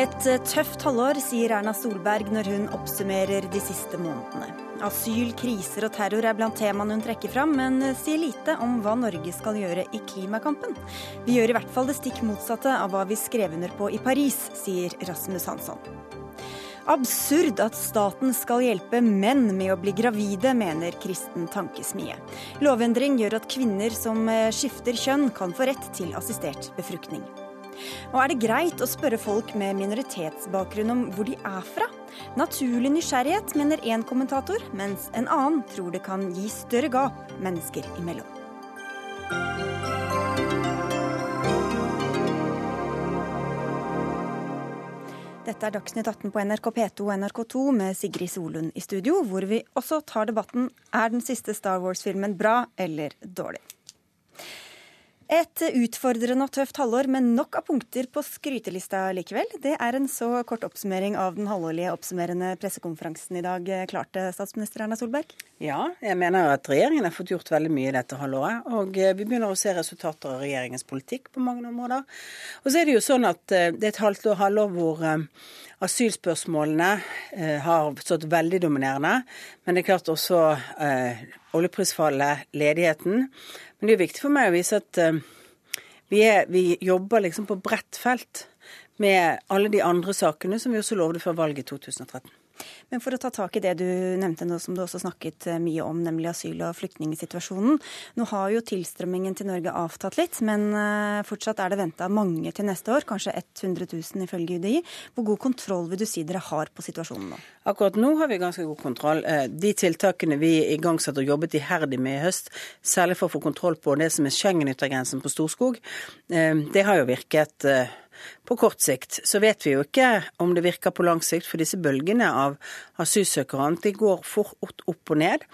Et eh, tøft halvår, sier Erna Solberg når hun oppsummerer de siste månedene. Asyl, kriser og terror er blant temaene hun trekker fram, men eh, sier lite om hva Norge skal gjøre i klimakampen. Vi gjør i hvert fall det stikk motsatte av hva vi skrev under på i Paris, sier Rasmus Hansson. Absurd at staten skal hjelpe menn med å bli gravide, mener Kristen Tankesmie. Lovendring gjør at kvinner som eh, skifter kjønn, kan få rett til assistert befruktning. Og er det greit å spørre folk med minoritetsbakgrunn om hvor de er fra? Naturlig nysgjerrighet, mener én kommentator, mens en annen tror det kan gi større gap mennesker imellom. Dette er Dagsnytt 18 på NRK P2 og NRK2 med Sigrid Solund i studio, hvor vi også tar debatten er den siste Star Wars-filmen bra eller dårlig. Et utfordrende og tøft halvår med nok av punkter på skrytelista likevel. Det er en så kort oppsummering av den halvårlige oppsummerende pressekonferansen i dag. Klarte statsminister Erna Solberg? Ja, jeg mener at regjeringen har fått gjort veldig mye dette halvåret. Og eh, vi begynner å se resultater av regjeringens politikk på mange områder. Og så er det jo sånn at eh, det er et halvt år, halvår hvor eh, asylspørsmålene har stått veldig dominerende. Men det er klart også eh, oljeprisfallet, ledigheten men det er viktig for meg å vise at eh, vi, er, vi, jobber liksom på bredt felt med alle de andre sakene som vi også lovde før valget i 2013. Men for å ta tak i det du nevnte nå, som du også snakket eh, mye om, nemlig asyl- og flyktningsituasjonen. Nå har jo tilstrømmingen til Norge avtatt litt, men eh, fortsatt er det venta mange til neste år. Kanskje 100 000 ifølge UDI. Hvor god kontroll vil du si dere har på situasjonen nå? Akkurat nå har vi ganske god kontroll. Eh, de tiltakene vi igangsatte og jobbet iherdig med i høst, særlig for å få kontroll på det som er Schengen-yttergrensen på Storskog, det har jo virket på kort sikt. Så vet vi jo ikke om det virker på lang sikt, for disse bølgene av asylsøkere de går fort opp og ned.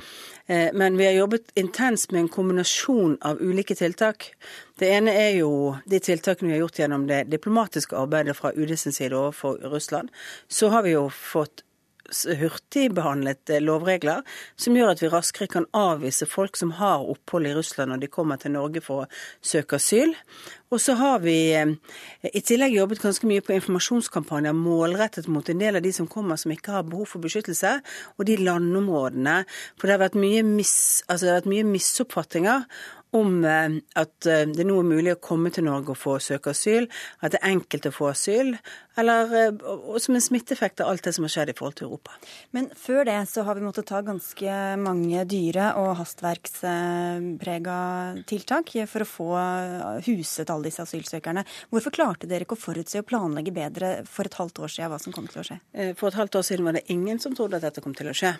Eh, men vi har jobbet intenst med en kombinasjon av ulike tiltak. Det ene er jo de tiltakene vi har gjort gjennom det diplomatiske arbeidet fra UD sin side overfor Russland. Så har vi jo fått hurtigbehandlet eh, lovregler som gjør at vi raskere kan avvise folk som har opphold i Russland når de kommer til Norge for å søke asyl. Og så har vi eh, i tillegg jobbet ganske mye på informasjonskampanjer målrettet mot en del av de som kommer som ikke har behov for beskyttelse, og de landområdene. For det har vært mye, mis, altså har vært mye misoppfatninger om eh, at det nå er mulig å komme til Norge og få søke asyl, at det er enkelt å få asyl, eller og som en smitteeffekt av alt det som har skjedd i forhold til Europa. Men før det så har vi måttet ta ganske mange dyre og hastverksprega tiltak for å få huset alle disse asylsøkerne. Hvorfor klarte dere ikke å forutse og planlegge bedre for et halvt år siden hva som kom til å skje? For et halvt år siden var det ingen som trodde at dette kom til å skje.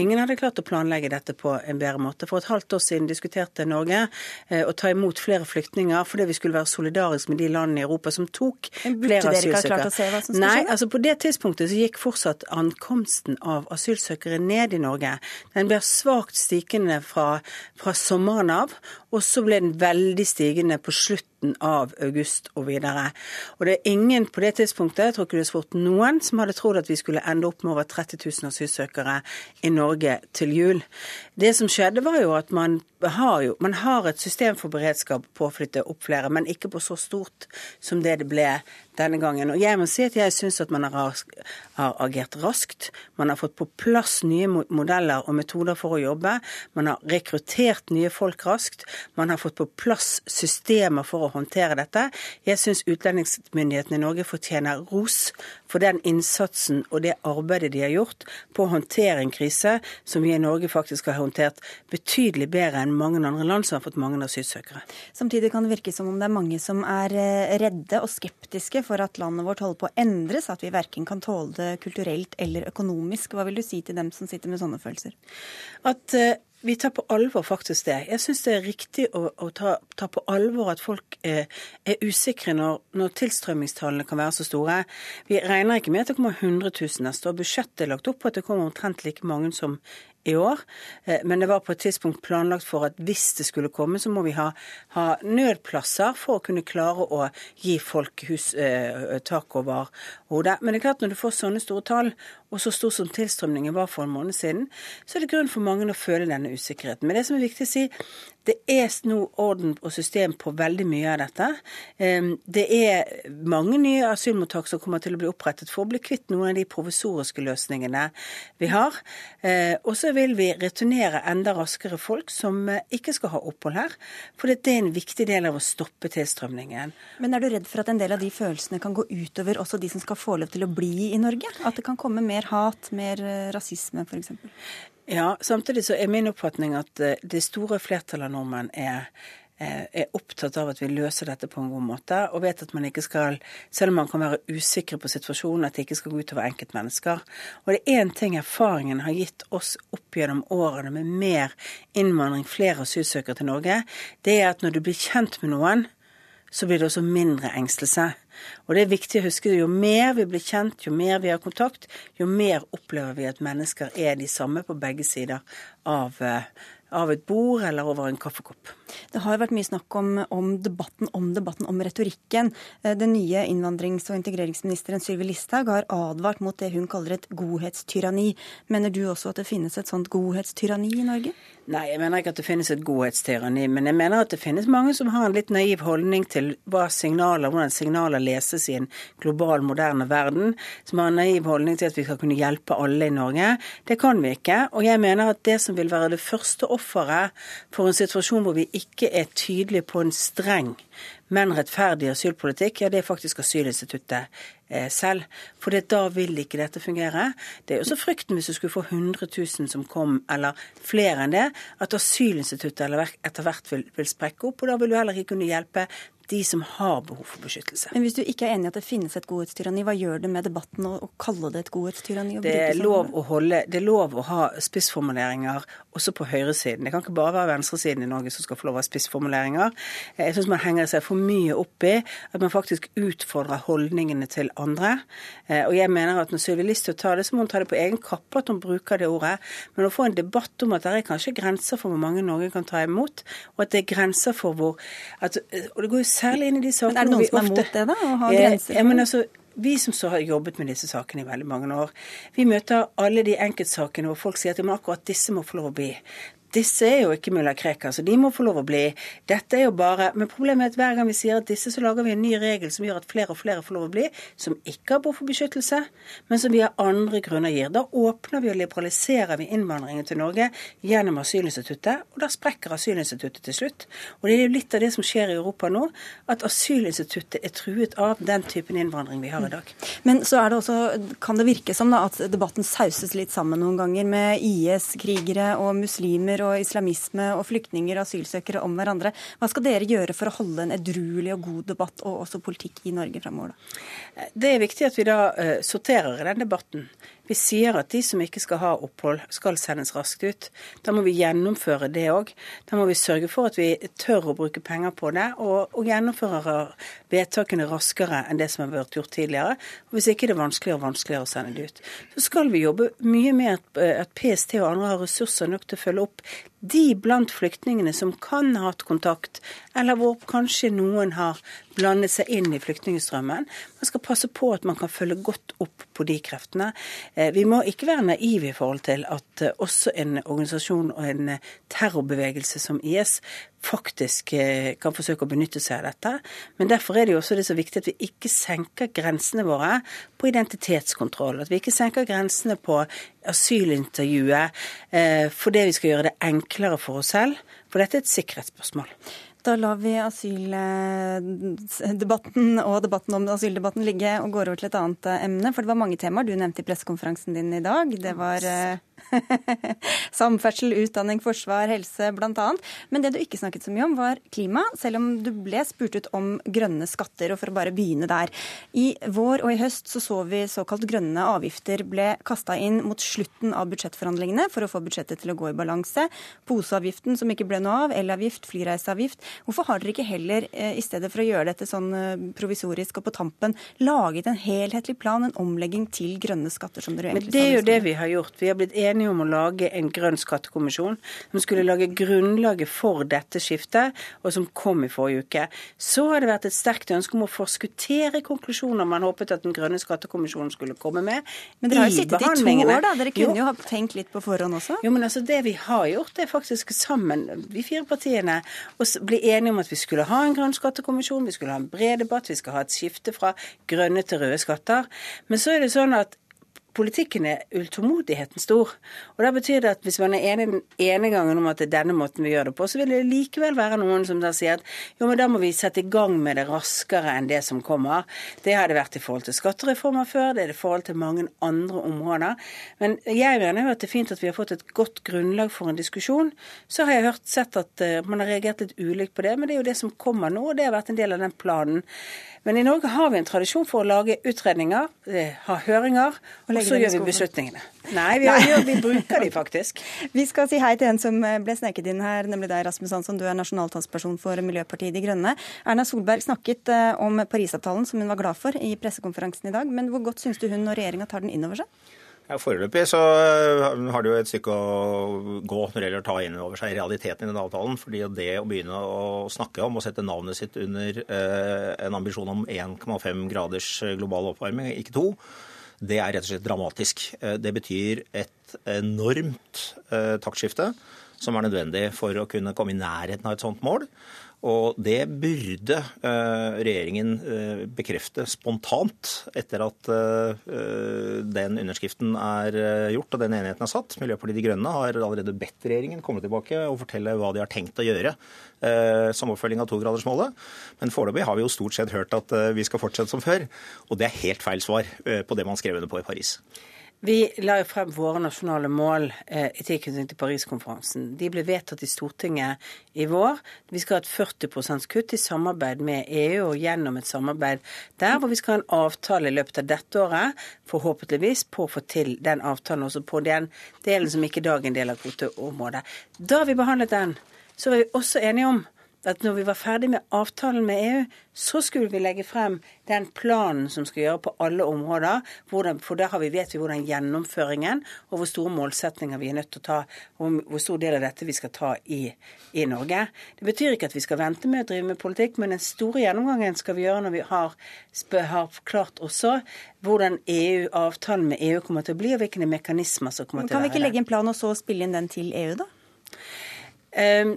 Ingen hadde klart å planlegge dette på en bedre måte. For et halvt år siden diskuterte Norge Eh, å ta imot flere flyktninger fordi vi skulle være solidariske med de landene i Europa som tok flere asylsøkere. Nei, altså på det tidspunktet så gikk fortsatt ankomsten av asylsøkere ned i Norge. Den ble svakt stigende fra, fra sommeren av, og så ble den veldig stigende på slutten slutten av august og videre. Og det er ingen på det tidspunktet, jeg tror ikke det er spurt noen, som hadde trodd at vi skulle ende opp med over 30 000 asylsøkere i Norge til jul. Det som skjedde, var jo at man har, jo, man har et system for beredskap på å flytte opp flere, men ikke på så stort som det det ble denne gangen. Og jeg må si at jeg syns at man har, har, agert raskt. Man har fått på plass nye modeller og metoder for å jobbe. Man har rekruttert nye folk raskt. Man har fått på plass systemer for å håndtere dette. Jeg syns utlendingsmyndighetene i Norge fortjener ros for den innsatsen og det arbeidet de har gjort på å håndtere en krise som vi i Norge faktisk har håndtert betydelig bedre enn mange andre land som har fått mange asylsøkere. Samtidig kan det virke som om det er mange som er eh, redde og skeptiske for at landet vårt holder på å endres, at vi verken kan tåle det kulturelt eller økonomisk. Hva vil du si til dem som sitter med sånne følelser? At uh, vi tar på alvor faktisk det. Jeg syns det er riktig å, å ta, ta, på alvor at folk er, er usikre når, når, tilstrømmingstallene kan være så store. Vi regner ikke med at det kommer 100 000 neste år. Budsjettet er lagt opp på at det kommer omtrent like mange som i år. Eh, men det var på et tidspunkt planlagt for at hvis det skulle komme, så må vi ha, ha nødplasser for å kunne klare å gi folk hus, eh, tak over hodet. Men det er klart når du får sånne store tall, og så stor som tilstrømningen var for en måned siden, så er det grunn for mange å føle denne usikkerheten. Men det som er viktig å si, Det er nå orden og system på veldig mye av dette. Det er mange nye asylmottak som kommer til å bli opprettet for å bli kvitt noen av de provisoriske løsningene vi har. Eh, og så vil vi returnere enda raskere folk som eh, ikke skal ha opphold her. For det er en viktig del av å stoppe tilstrømningen. Men er du redd for at en del av de følelsene kan gå utover også de som skal få lov til å bli i Norge? At det kan komme mer hat, mer eh, rasisme f.eks.? Ja, samtidig så er min oppfatning at eh, det store flertallet av nordmenn er eh, er opptatt av at vi løser dette på en god måte, og vet at man ikke skal, selv om man kan være usikre på situasjonen, at det ikke skal gå utover enkeltmennesker. Og det er én ting erfaringen har gitt oss opp gjennom årene med mer innvandring, flere asylsøkere til Norge, det er at når du blir kjent med noen, så blir det også mindre engstelse. Og det er viktig å huske jo mer vi blir kjent, jo mer vi har kontakt, jo mer opplever vi at mennesker er de samme på begge sider av, eh, av et bord eller over en kaffekopp. Det har vært mye snakk om, om, debatten, om debatten, om retorikken. Eh, den nye innvandrings- og integreringsministeren Sylvi Listhaug har advart mot det hun kaller et godhetstyranni. Mener du også at det finnes et sånt godhetstyranni i Norge? Nei, jeg mener ikke at det finnes et godhetstyranni, men jeg mener at det finnes mange som har en litt naiv holdning til hva signaler, hvordan signaler leses i en global, moderne verden. Som har en naiv holdning til at vi skal kunne hjelpe alle i Norge. Det kan vi ikke. Og jeg mener at det som vil være det første offeret for en situasjon hvor vi ikke er tydelige på en streng men rettferdig asylpolitikk, ja, det er faktisk asylinstituttet selv. For da vil ikke dette fungere. Det er også frykten hvis du skulle få 100 000 som kom, eller flere enn det, at asylinstituttet etter hvert vil, vil sprekke opp. Og da vil du heller ikke kunne hjelpe de som har behov for beskyttelse. Men Hvis du ikke er enig i at det finnes et godhetstyranni, hva gjør det med debatten å, kalle det et godhetstyranni? Det er, lov å holde, det er lov å ha spissformuleringer også på høyresiden. Det kan ikke bare være venstresiden i Norge som skal få lov å ha spissformuleringer. Jeg syns man henger seg for mye opp i at man faktisk utfordrer holdningene til andre. Eh, og jeg mener at når Sylvi Listhaug tar det, så må hun ta det på egen kappe at hun bruker det ordet. Men å få en debatt om at det er kanskje grenser for hvor mange Norge kan ta imot, og at det er grenser for hvor at, Og det går jo Særlig inn i de sakene Men Er det noen som er mot det, da? Å ha grenser? Ja, men altså, vi som så har jobbet med disse sakene i veldig mange år, vi møter alle de enkeltsakene hvor folk sier at akkurat disse må få lov å bli. Disse er jo ikke mulla Krekar, så de må få lov å bli. Dette er jo bare Men problemet er at hver gang vi sier at disse, så lager vi en ny regel som gjør at flere og flere får lov å bli, som ikke har behov for beskyttelse, men som vi av andre grunner gir. Da åpner vi og liberaliserer vi innvandringen til Norge gjennom asylinstituttet, og da sprekker asylinstituttet til slutt. Og det er jo litt av det som skjer i Europa nå, at asylinstituttet er truet av den typen innvandring vi har i dag. Men så er det også, kan det virke som da, at debatten sauses litt sammen noen ganger med IS-krigere og muslimer og islamisme og flyktninger og asylsøkere om hverandre. Hva skal dere gjøre for å holde en edruelig og god debatt og også politikk i Norge fremover? Da? Det er viktig at vi da uh, sorterer i den debatten. Vi sier at de som ikke skal ha opphold, skal sendes raskt ut. Da må vi gjennomføre det òg. Da må vi sørge for at vi tør å bruke penger på det, og, og gjennomfører vedtakene raskere enn det som har vært gjort tidligere. Og hvis ikke det er vanskeligere og vanskeligere å sende det ut. Så skal vi jobbe mye med at, at PST og andre har ressurser nok til å følge opp de blant flyktningene som kan ha hatt kontakt, eller hvor kanskje noen har blandet seg inn i flyktningstrømmen. Man skal passe på at man kan følge godt opp på de kreftene. Eh, vi må ikke være naive i forhold til at eh, også en organisasjon og en eh, terrorbevegelse som IS faktisk kan forsøke å benytte seg av dette. Men derfor er det jo også det så viktig at vi ikke senker grensene våre på identitetskontroll. At vi ikke senker grensene på asylintervjuet fordi vi skal gjøre det enklere for oss selv. For dette er et sikkerhetsspørsmål. Da lar vi asyldebatten og debatten om asyldebatten ligge og går over til et annet emne. For det var mange temaer du nevnte i pressekonferansen din i dag. Det var eh, Samferdsel, utdanning, forsvar, helse bl.a. Men det du ikke snakket så mye om, var klima, selv om du ble spurt ut om grønne skatter. Og for å bare begynne der. I vår og i høst så, så vi såkalt grønne avgifter ble kasta inn mot slutten av budsjettforhandlingene for å få budsjettet til å gå i balanse. Poseavgiften som ikke ble noe av, elavgift, flyreiseavgift. Hvorfor har dere ikke heller, i stedet for å gjøre dette sånn provisorisk og på tampen, laget en helhetlig plan, en omlegging til grønne skatter, som dere egentlig Men det er jo det vi har gjort. Vi har blitt enige om å lage en grønn skattekommisjon som skulle lage grunnlaget for dette skiftet, og som kom i forrige uke. Så har det vært et sterkt ønske om å forskuttere konklusjoner man håpet at den grønne skattekommisjonen skulle komme med. Men dere har jo sittet i to år, da. Dere kunne jo, jo ha tenkt litt på forhånd også? Jo, men altså det vi har gjort, det er faktisk sammen, vi fire partiene, å bli enige om at vi skulle ha en grønn skattekommisjon, vi skulle ha en bred debatt, vi skal ha et skifte fra grønne til røde skatter. Men så er det sånn at politikken er utålmodigheten stor. Og da betyr det at hvis man er enig den ene gangen om at det er denne måten vi gjør det på, så vil det likevel være noen som da sier at jo, men da må vi sette i gang med det raskere enn det som kommer. Det har det vært i forhold til skattereformer før, det er det i forhold til mange andre områder. Men jeg mener jo at det er fint at vi har fått et godt grunnlag for en diskusjon. Så har jeg hørt sett at uh, man har reagert litt ulikt på det, men det er jo det som kommer nå, og det har vært en del av den planen. Men i Norge har vi en tradisjon for å lage utredninger, eh, ha høringer, og, så gjør vi beslutningene. Nei, vi, Nei. vi bruker de faktisk. Vi skal si hei til en som eh, ble sneket inn her, nemlig deg, Rasmus Hansson. Du er nasjonaltalsperson for Miljøpartiet De Grønne. Erna Solberg snakket eh, om Parisavtalen, som hun var glad for i pressekonferansen i dag. Men hvor godt syns du hun og regjeringa tar den inn over seg? Ja, Foreløpig så eh, har det jo et stykke å gå når det gjelder å ta inn over seg realiteten i den avtalen. fordi det å begynne å snakke om og sette navnet sitt under en ambisjon om 1,5 graders global oppvarming, ikke to, det er rett og slett dramatisk. Eh, det betyr et enormt eh, taktskifte som er nødvendig for å kunne komme i nærheten av et sånt mål. Og det burde uh, regjeringen uh, bekrefte spontant etter at uh, den underskriften er gjort og den enigheten er satt. Miljøpartiet De Grønne har allerede bedt regjeringen komme tilbake og fortelle hva de har tenkt å gjøre som oppfølging av togradersmålet. Men foreløpig har vi jo stort sett hørt at vi skal fortsette som før. Og det er helt feil svar på det man skrev under på i Paris. Vi la jo frem våre nasjonale mål eh, i tilknytning til Paris-konferansen. De ble vedtatt i Stortinget i vår. Vi skal ha et 40% kutt i samarbeid med EU og gjennom et samarbeid der, hvor vi skal ha en avtale i løpet av dette året, forhåpentligvis, på å få til den avtalen også på den delen som ikke i dag er en del av kvoteområdet. Da vi behandlet den, så var vi også enige om at når vi var ferdig med avtalen med EU, så skulle vi legge frem den planen som skal gjøre på alle områder. Hvordan, for der vi, vet vi hvordan gjennomføringen og hvor store målsetninger vi er nødt til å ta, og hvor stor del av dette vi skal ta i, i Norge. Det betyr ikke at vi skal vente med å drive med politikk, men den store gjennomgangen skal vi gjøre når vi har, har klart også hvordan EU, avtalen med EU kommer til å bli, og hvilke mekanismer som kommer til å være der. Kan vi ikke legge en plan og så spille inn den til EU, da? Um,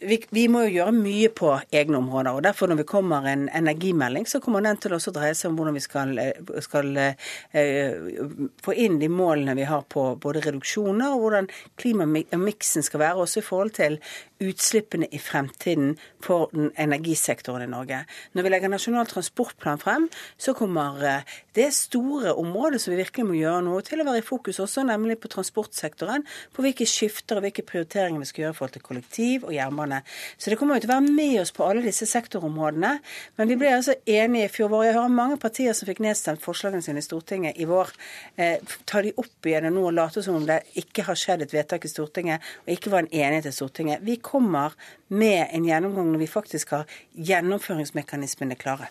vi, vi, må jo gjøre mye på egne områder. og Derfor når vi kommer en energimelding, så kommer den til å dreie seg om hvordan vi skal, eh, skal eh, få inn de målene vi har på både reduksjoner og hvordan klimamiksen skal være, også i forhold til utslippene i fremtiden for den energisektoren i Norge. Når vi legger Nasjonal transportplan frem, så kommer uh, det store området som vi virkelig må gjøre noe til å være i fokus også, nemlig på transportsektoren. På hvilke skifter og hvilke prioriteringer vi skal gjøre i forhold til kollektiv og jernbane jernbane. Så det kommer jo til å være med oss på alle disse sektorområdene. Men vi ble altså enige i fjor vår. Jeg hører mange partier som fikk nedstemt forslagene sine i Stortinget i vår. Eh, ta de opp igjen nå og late som om det ikke har skjedd et vedtak i Stortinget og ikke var en enighet i Stortinget. Vi kommer med en gjennomgang når vi faktisk har gjennomføringsmekanismene klare.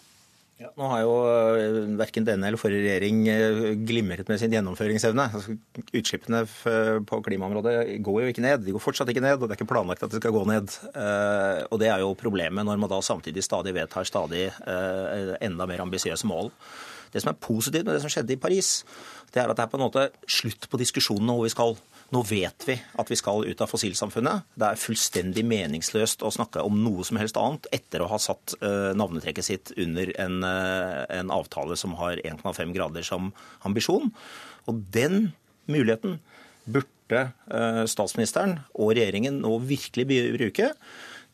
Ja, nå har jo uh, verken denne eller forrige regjering uh, glimret med sin gjennomføringsevne. Altså, utslippene på klimaområdet går jo ikke ned. De går fortsatt ikke ned, og det er ikke planlagt at de skal gå ned. Uh, og det er jo problemet når man da samtidig stadig vedtar stadig enda mer ambisiøse mål. Det som er positivt med det som skjedde i Paris, det er at det er på en måte slutt på diskusjonene om hvor vi skal. Nå vet vi at vi skal ut av fossilsamfunnet. Det er fullstendig meningsløst å snakke om noe som helst annet etter å ha satt uh, navnetrekket sitt under en, uh, en avtale som har 1,5 grader som ambisjon. Og den muligheten burde uh, statsministeren og regjeringen nå virkelig bruke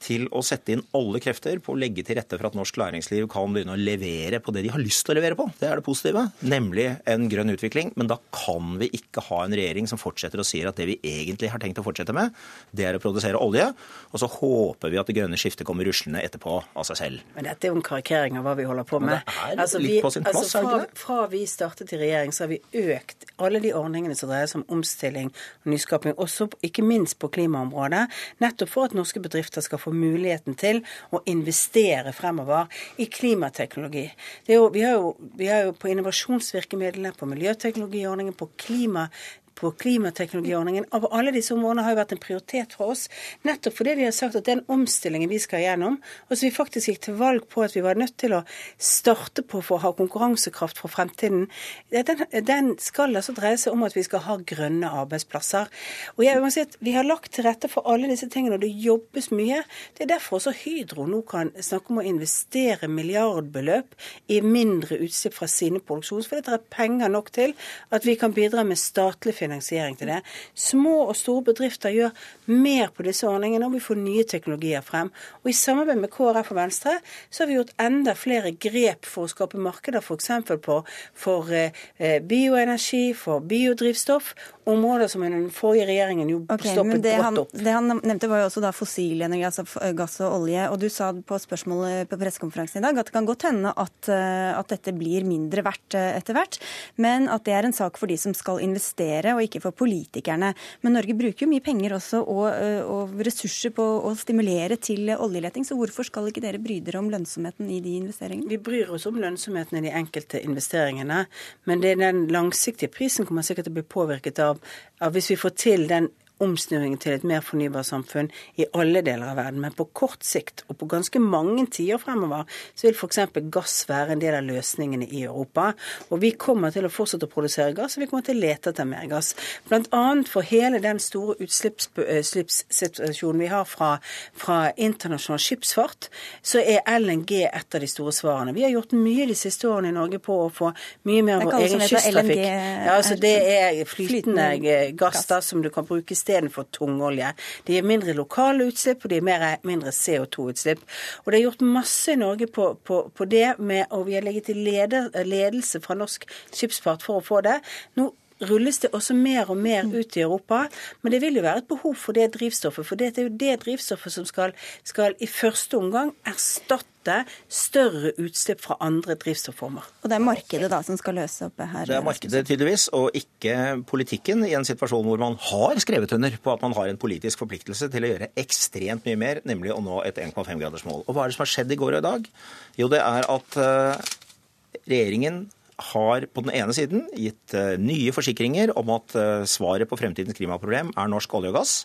til å sette inn alle krefter på å legge til rette for at norsk næringsliv kan begynne å levere på det de har lyst til å levere på. Det er det positive, nemlig en grønn utvikling. Men da kan vi ikke ha en regjering som fortsetter å si at det vi egentlig har tenkt å fortsette med, det er å produsere olje. Og så håper vi at det grønne skiftet kommer ruslende etterpå av seg selv. Men dette er jo en karikering av hva vi holder på med. Altså, vi, altså, fra, fra vi startet i regjering, så har vi økt alle de ordningene som dreier seg om omstilling og nyskaping, også ikke minst på klimaområdet, nettopp for at norske bedrifter skal få muligheten til å investere fremover i klimateknologi. Jo, vi, har jo, vi har jo på innovasjonsvirkemidlene, på miljøteknologiordningen, på klima på klimateknologiordningen. Av alle disse områdene har jo vært en prioritet for oss. Nettopp fordi vi har sagt at den omstillingen vi skal gjennom, og som vi faktisk gikk til valg på at vi var nødt til å starte på for å ha konkurransekraft for fremtiden, den, den skal altså dreie seg om at vi skal ha grønne arbeidsplasser. Og jeg må si at Vi har lagt til rette for alle disse tingene, og det jobbes mye. Det er derfor også Hydro nå kan snakke om å investere milliardbeløp i mindre utslipp fra sine produksjoner, fordi det er penger nok til at vi kan bidra med statlig finansiering til det. Små og store bedrifter gjør mer på disse ordningene, og vi får nye teknologier frem. Og i samarbeid med KrF og Venstre så har vi gjort enda flere grep for å skape markeder, f.eks. For, for eh, bioenergi, for biodrivstoff, områder som den forrige regjeringen jo okay, stoppet brått opp. Det han nevnte var jo også da fossil energi, altså gass og olje. Og du sa på spørsmålet på pressekonferansen i dag at det kan godt hende at, eh, at dette blir mindre verdt eh, etter hvert, men at det er en sak for de som skal investere og ikke for politikerne. Men Norge bruker jo mye penger også og, eh, og ressurser på å stimulere til oljeleting, så hvorfor skal ikke dere bry dere om lønnsomheten i de investeringene? Vi bryr oss om lønnsomheten i de enkelte investeringene, men det er den langsiktige prisen kommer sikkert til å bli påvirket av, av hvis vi får til den omsnuingen til et mer fornybarsamfunn i alle deler av verden. Men på kort sikt, og på ganske mange tider fremover, så vil f.eks. gass være en del av løsningene i Europa. Og vi kommer til å fortsette å produsere gass, og vi kommer til å lete etter mer gass. Bl.a. for hele den store utslippssituasjonen vi har fra, fra internasjonal skipsfart, så er LNG et av de store svarene. Vi har gjort mye de siste årene i Norge på å få mye mer av vår egen kysttrafikk. Ja, altså det er flytende gass da, som du kan bruke i stedet istedenfor tungolje. Det gir mindre lokale utslipp, og det gir mindre CO2-utslipp. Og det er gjort masse i Norge på, på, på det, med, og vi har legget til leder, ledelse fra norsk skipsfart for å få det. Nå rulles det også mer og mer ut i Europa. Men det vil jo være et behov for det drivstoffet. For det er jo det drivstoffet som skal, skal i første omgang erstatte større utslipp fra andre drivstofformer. Og det er markedet da som skal løse opp her? Det er markedet tydeligvis, og ikke politikken i en situasjon hvor man har skrevet under på at man har en politisk forpliktelse til å gjøre ekstremt mye mer, nemlig å nå et 1,5-gradersmål. Og hva er det som har skjedd i går og i dag? Jo, det er at uh, regjeringen har på den ene siden gitt uh, nye forsikringer om at uh, svaret på fremtidens klimaproblem er norsk olje og gass.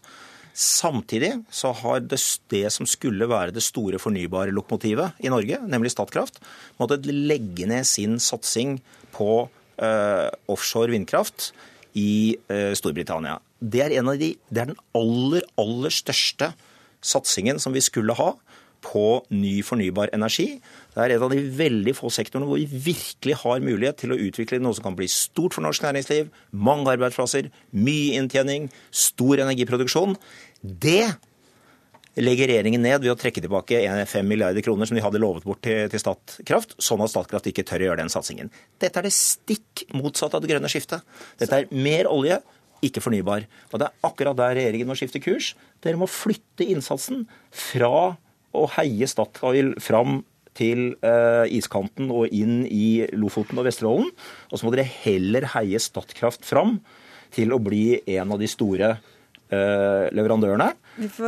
Samtidig så har det, det, som skulle være det store fornybare lokomotivet i Norge, nemlig Statkraft, måttet legge ned sin satsing på uh, offshore vindkraft i uh, Storbritannia. Det er, de, det er, den aller, aller største satsingen som vi skulle ha på ny fornybar energi. Det er en av de veldig få sektorene hvor vi virkelig har mulighet til å utvikle noe som kan bli stort for norsk næringsliv. Mange arbeidsplasser, mye inntjening, stor energiproduksjon. Det legger regjeringen ned ved å trekke tilbake 5 milliarder kroner som de hadde lovet bort til, til Statkraft, sånn at Statkraft ikke tør å gjøre den satsingen. Dette er det stikk motsatte av det grønne skiftet. Dette er mer olje, ikke fornybar. Og det er akkurat der regjeringen må skifte kurs. Dere må flytte innsatsen fra å heie Statoil fram til uh, iskanten og inn i Lofoten og Vesterålen. Og så må dere heller heie Statkraft fram til å bli en av de store leverandørene.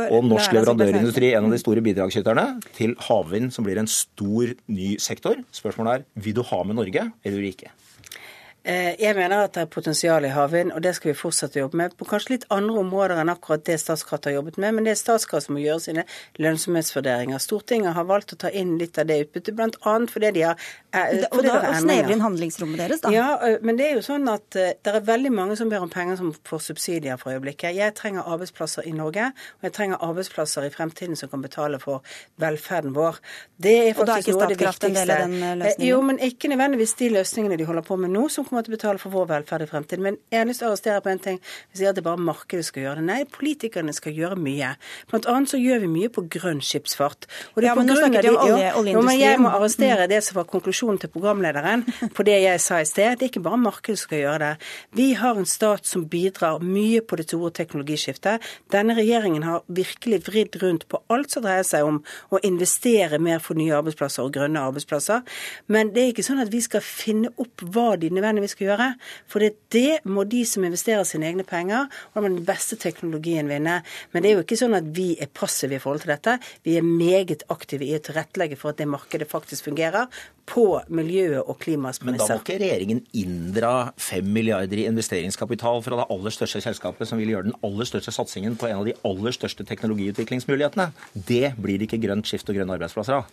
Og norsk leverandørindustri, en av de store bidragsyterne, til havvind, som blir en stor ny sektor. Spørsmålet er vil du ha med Norge eller ikke? Eh, jeg mener at det er potensial i havvind, og det skal vi fortsette å jobbe med. På kanskje litt andre områder enn akkurat det Statkraft har jobbet med, men det er Statkraft som må gjøre sine lønnsomhetsvurderinger. Stortinget har valgt å ta inn litt av det utbyttet, bl.a. fordi de har eh, Og da snevre inn handlingsrommet deres, da? Ja, eh, men det er jo sånn at det er veldig mange som ber om penger som får subsidier for øyeblikket. Jeg trenger arbeidsplasser i Norge, og jeg trenger arbeidsplasser i fremtiden som kan betale for velferden vår. Det er faktisk noe av det viktigste. Og da er ikke Statkraft en del av den løsningen? Jo, men ikke nødvendigvis de løsningene de holder på med nå, som kommer til å betale for vår velferd i fremtiden. Men jeg har lyst til å arrestere på en ting. Vi sier at det er bare markedet skal gjøre det. Nei, politikerne skal gjøre mye. Blant annet så gjør vi mye på grønn skipsfart. Og det er ja, på grunn av de, olje, oljeindustrien. Men jeg må arrestere det som var konklusjonen til programlederen på det jeg sa i sted. Det er ikke bare markedet som skal gjøre det. Vi har en stat som bidrar mye på det store teknologiskiftet. Denne regjeringen har virkelig vridd rundt på alt som dreier seg om å investere mer for nye arbeidsplasser og grønne arbeidsplasser. Men det er ikke sånn at vi skal finne opp hva de nødvendigvis valgene vi skal gjøre. For det det må de som investerer sine egne penger, og den beste teknologien vinne. Men det er jo ikke sånn at vi er passive i forhold til dette. Vi er meget aktive i å tilrettelegge for at det markedet faktisk fungerer på miljøet og klimaets Men da må ikke regjeringen inndra fem milliarder i investeringskapital fra det aller største selskapet som vil gjøre den aller største satsingen på en av de aller største teknologiutviklingsmulighetene. Det blir det ikke grønt skift og grønne arbeidsplasser av.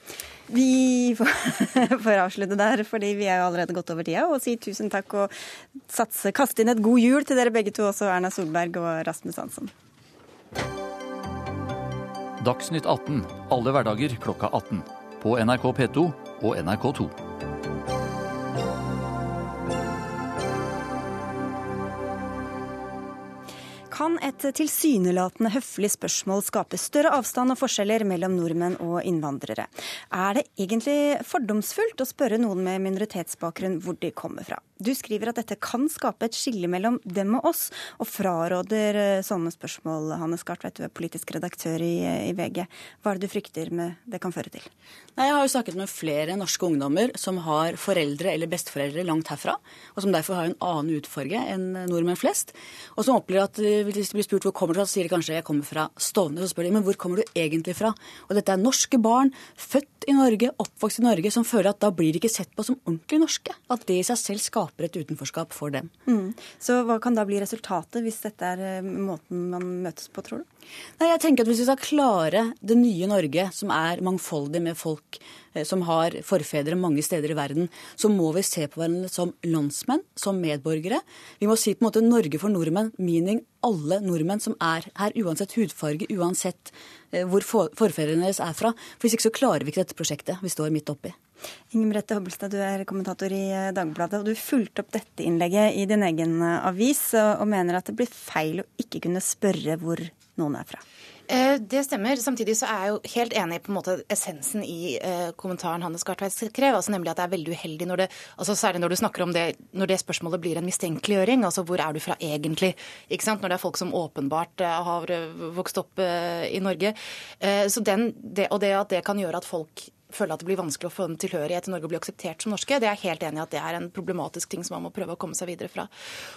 Vi får, får avslutte der, fordi vi er jo allerede gått over tida, og si tusen takk og satse, kaste inn et god jul til dere begge to, også Erna Solberg og Rasmus Hansson. Dagsnytt 18 alle hverdager klokka 18. På NRK P2 og NRK2. Kan et tilsynelatende høflig spørsmål skape større avstand og forskjeller mellom nordmenn og innvandrere? Er det egentlig fordomsfullt å spørre noen med minoritetsbakgrunn hvor de kommer fra? Du skriver at dette kan skape et skille mellom dem og oss, og fraråder eh, sånne spørsmål. Hanne Skartveit, du er politisk redaktør i, i, VG. Hva er det du frykter med det kan føre til? Nei, jeg har jo snakket med flere norske ungdommer som har foreldre eller besteforeldre langt herfra, og som derfor har en annen utfarge enn nordmenn flest, og som opplever at eh, hvis de blir spurt hvor kommer du fra, så sier de kanskje jeg kommer fra Stovner. Så spør de men hvor kommer du egentlig fra? Og dette er norske barn, født i Norge, oppvokst i Norge, som føler at da blir de ikke sett på som ordentlig norske. At det i seg selv skaper et utenforskap for dem. Mm. Så hva kan da bli resultatet hvis dette er eh, måten man møtes på, tror du? Nei, jeg tenker at Hvis vi skal klare det nye Norge, som er mangfoldig med folk som har forfedre mange steder i verden, så må vi se på hverandre som landsmenn, som medborgere. Vi må si på en måte Norge for nordmenn, meaning alle nordmenn som er her, uansett hudfarge, uansett eh, hvor forfedrene deres er fra. For Hvis ikke så klarer vi ikke dette prosjektet vi står midt oppi. Inger Merete Hobbelstad, du er kommentator i eh, Dagbladet. og Du fulgte opp dette innlegget i din egen eh, avis, og mener at det blir feil å ikke kunne spørre hvor noen er fra. Eh, det stemmer. Samtidig så er jeg jo helt enig på en måte essensen i eh, kommentaren Hanne Skartveit skrev, altså nemlig at det er veldig uheldig når det altså særlig når du snakker om det når det spørsmålet blir en mistenkeliggjøring. Altså hvor er du fra egentlig? Ikke sant? Når det er folk som åpenbart eh, har vokst opp i Norge. Så den, det, og det at det kan gjøre at folk føle at det blir vanskelig å få en tilhørighet i Norge og bli akseptert som norske. Det er jeg helt enig i at det er en problematisk ting som man må prøve å komme seg videre fra.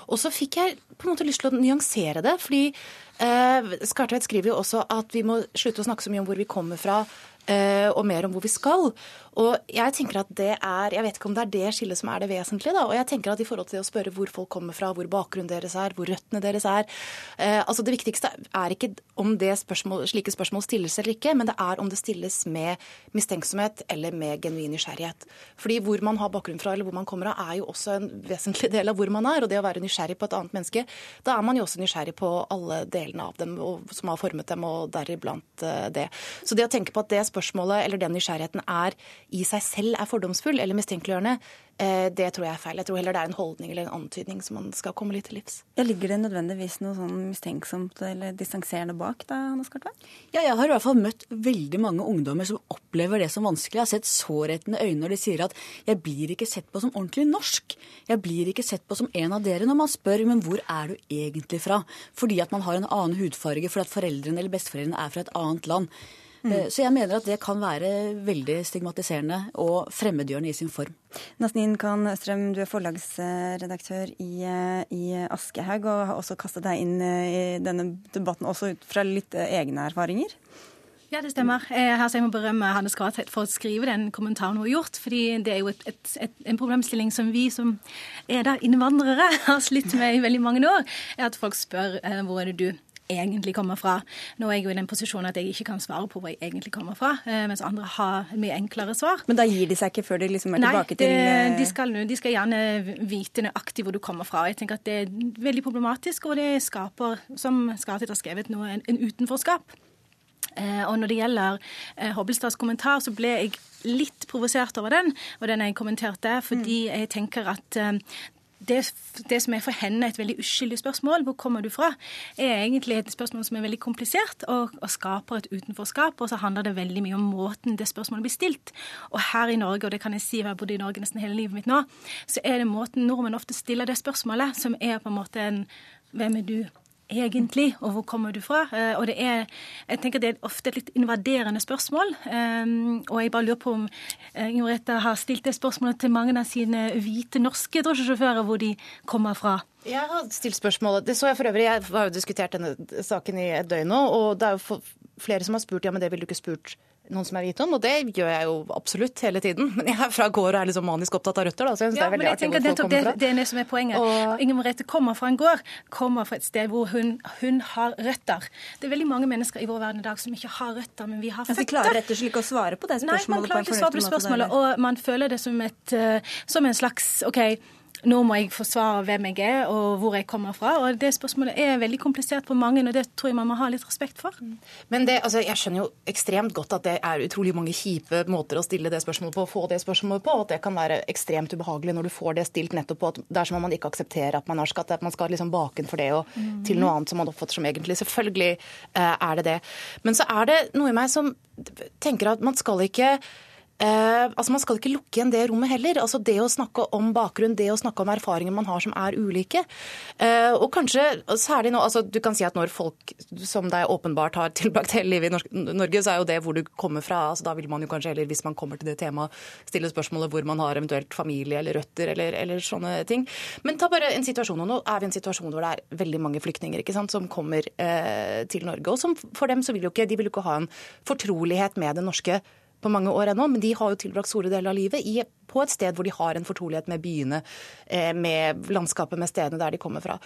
Og så fikk jeg på en måte lyst til å nyansere det. fordi eh, Skartveit skriver jo også at vi må slutte å snakke så mye om hvor vi kommer fra, og mer om hvor vi skal. Og jeg tenker at det er, jeg vet ikke om det er det skillet som er det vesentlige. da, og jeg tenker at i forhold til å spørre hvor folk kommer fra, hvor bakgrunnen deres er, hvor røttene deres er eh, altså Det viktigste er ikke om det spørsmål, slike spørsmål stilles eller ikke, men det er om det stilles med mistenksomhet eller med genuin nysgjerrighet. Fordi hvor man har bakgrunn fra eller hvor man kommer av, er jo også en vesentlig del av hvor man er. Og det å være nysgjerrig på et annet menneske, da er man jo også nysgjerrig på alle delene av dem og, som har formet dem, og deriblant eh, det. Så det å tenke på at det spørsmålet eller den nysgjerrigheten er i seg selv er fordomsfull eller mistenkeliggjørende, Eh, det tror jeg er feil. Jeg tror heller det er en holdning eller en antydning som man skal komme litt til livs. Ja, ligger det nødvendigvis noe sånn mistenksomt eller distanserende bak da, Hanne Skartveit? Ja, jeg har i hvert fall møtt veldig mange ungdommer som opplever det som vanskelig. Jeg har sett sårhetende øyne når de sier at 'jeg blir ikke sett på som ordentlig norsk'. 'Jeg blir ikke sett på som en av dere', når man spør 'men hvor er du egentlig fra'? Fordi at man har en annen hudfarge, fordi at foreldrene eller besteforeldrene er fra et annet land. Mm. Eh, så jeg mener at det kan være veldig stigmatiserende og fremmedgjørende i sin form. Nasnin Khan Østrøm, du er forlagsredaktør i, eh, i, Aschehoug, og har også kastet deg inn eh, i denne debatten også ut fra litt egne erfaringer? Ja, det stemmer. Her så jeg må berømme Hanne Skartvedt for å skrive den kommentaren hun har gjort. fordi det er jo et, et, et, en problemstilling som vi som er da innvandrere har slitt med i veldig mange år. er At folk spør hvor er det du egentlig kommer fra. Nå er jeg jo i den posisjonen at jeg ikke kan svare på hvor jeg egentlig kommer fra, eh, mens andre har mye enklere svar. Men da gir de seg ikke før de liksom er Nei, tilbake til Nei, eh, de skal, de skal gjerne vite nøyaktig hvor du kommer fra. Jeg tenker at det er veldig problematisk, og det skaper, som Skartvedt har skrevet nå, en, en utenforskap. Eh, og når det gjelder Hobbelstads kommentar, så ble jeg litt provosert over den, og den jeg kommenterte, fordi mm. jeg tenker at det, det, som er for henne et veldig uskyldig spørsmål, hvor kommer du fra, er egentlig et spørsmål som er veldig komplisert og, og, skaper et utenforskap. Og så handler det veldig mye om måten det spørsmålet blir stilt. Og her i Norge, og det kan jeg si, jeg har bodd i Norge nesten hele livet mitt nå, så er det måten nordmenn ofte stiller det spørsmålet, som er på en måte en Hvem er du? Egentlig, og hvor kommer du fra? Eh, og det er, jeg tenker det er ofte et litt invaderende spørsmål. Um, og jeg bare lurer på om uh, har stilt det spørsmålet til mange av sine hvite norske drosjesjåfører, hvor de kommer fra. Jeg har stilt spørsmålet. Det så jeg for øvrig. Jeg har jo diskutert denne saken i et døgn nå, og det er jo flere som har spurt ja, men det ville du ikke spurt noen som er vet om, og det gjør jeg jo absolutt hele tiden. Men jeg er fra gård og er liksom manisk opptatt av røtter, da, så jeg syns ja, det er veldig artig hvor folk kommer fra. Det, det er det som er poenget. Og... Inger Merete kommer fra en gård, kommer fra et sted hvor hun, hun, har røtter. Det er veldig mange mennesker i vår verden i dag som ikke har røtter, men vi har føtter. Vi klarer rett og slett ikke å svare på det spørsmålet? Nei, man klarer ikke å svare på det spørsmålet, og man føler det som, et, uh, som en slags OK nå må jeg forsvare hvem jeg er og hvor jeg kommer fra. og Det spørsmålet er veldig komplisert på mange, og det tror jeg man må ha litt respekt for. Mm. Men det, altså, Jeg skjønner jo ekstremt godt at det er utrolig mange kjipe måter å stille det spørsmålet på, og få det spørsmålet på, og at det kan være ekstremt ubehagelig når du får det stilt nettopp på at det er som om man ikke aksepterer at man har skatt, at man skal liksom bakenfor det og mm. til noe annet som man oppfatter som egentlig. Selvfølgelig eh, er det det. Men så er det noe i meg som tenker at man skal ikke Eh, altså Man skal ikke lukke igjen det rommet heller. Altså Det å snakke om bakgrunn, det å snakke om erfaringer man har som er ulike. Eh, og kanskje særlig nå altså Du kan si at når folk som deg åpenbart har tilbrakt hele livet i Norge, så er jo det hvor du kommer fra. altså Da vil man jo kanskje heller, hvis man kommer til det temaet, stille spørsmålet hvor man har eventuelt familie eller røtter eller, eller sånne ting. Men ta bare en situasjon, og nå er vi i en situasjon hvor det er veldig mange flyktninger ikke sant, som kommer eh, til Norge. Og som for dem så vil jo ikke, de vil jo ikke ha en fortrolighet med det norske på mange år ennå, men de har jo tilbrakt store deler av livet i, på et sted hvor de har en fortrolighet med byene, eh, med landskapet, med stedene der de kommer fra.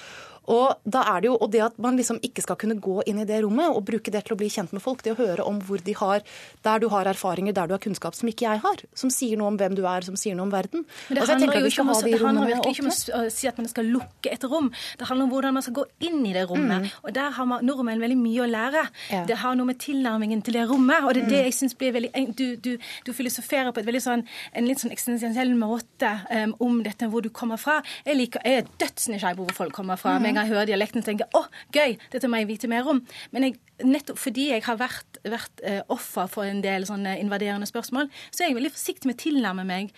Og, da er det jo, og det at man liksom ikke skal kunne gå inn i det rommet og bruke det til å bli kjent med folk, det å høre om hvor de har, der du har erfaringer, der du har kunnskap som ikke jeg har, som sier noe om hvem du er, som sier noe om verden. Men det altså, handler jo ikke om, det handler virkelig ikke om å si at man skal lukke et rom. Det handler om hvordan man skal gå inn i det rommet. Mm. Og der har man, nordmenn veldig mye å lære. Ja. Det har noe med tilnærmingen til det rommet. Og det er det mm. jeg syns blir veldig Du, du, du filosoferer på et veldig sånn, en litt sånn eksistensiell måte um, om dette, hvor du kommer fra. Jeg, liker, jeg er dødsnysgjerrig på hvor folk kommer fra. Mm. En gang jeg hører dialekten, tenker jeg å, gøy, dette må jeg vite mer om. Men jeg, nettopp fordi jeg har vært, vært uh, offer for en del sånne invaderende spørsmål, så er jeg veldig forsiktig med å tilnærme meg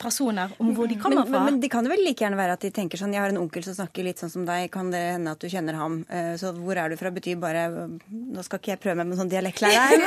personer om hvor de kommer men, fra. Men, men det kan jo vel like gjerne være at de tenker sånn Jeg har en onkel som snakker litt sånn som deg, kan det hende at du kjenner ham? Uh, så hvor er du fra betyr bare Nå skal ikke jeg prøve meg med sånn dialektlærer.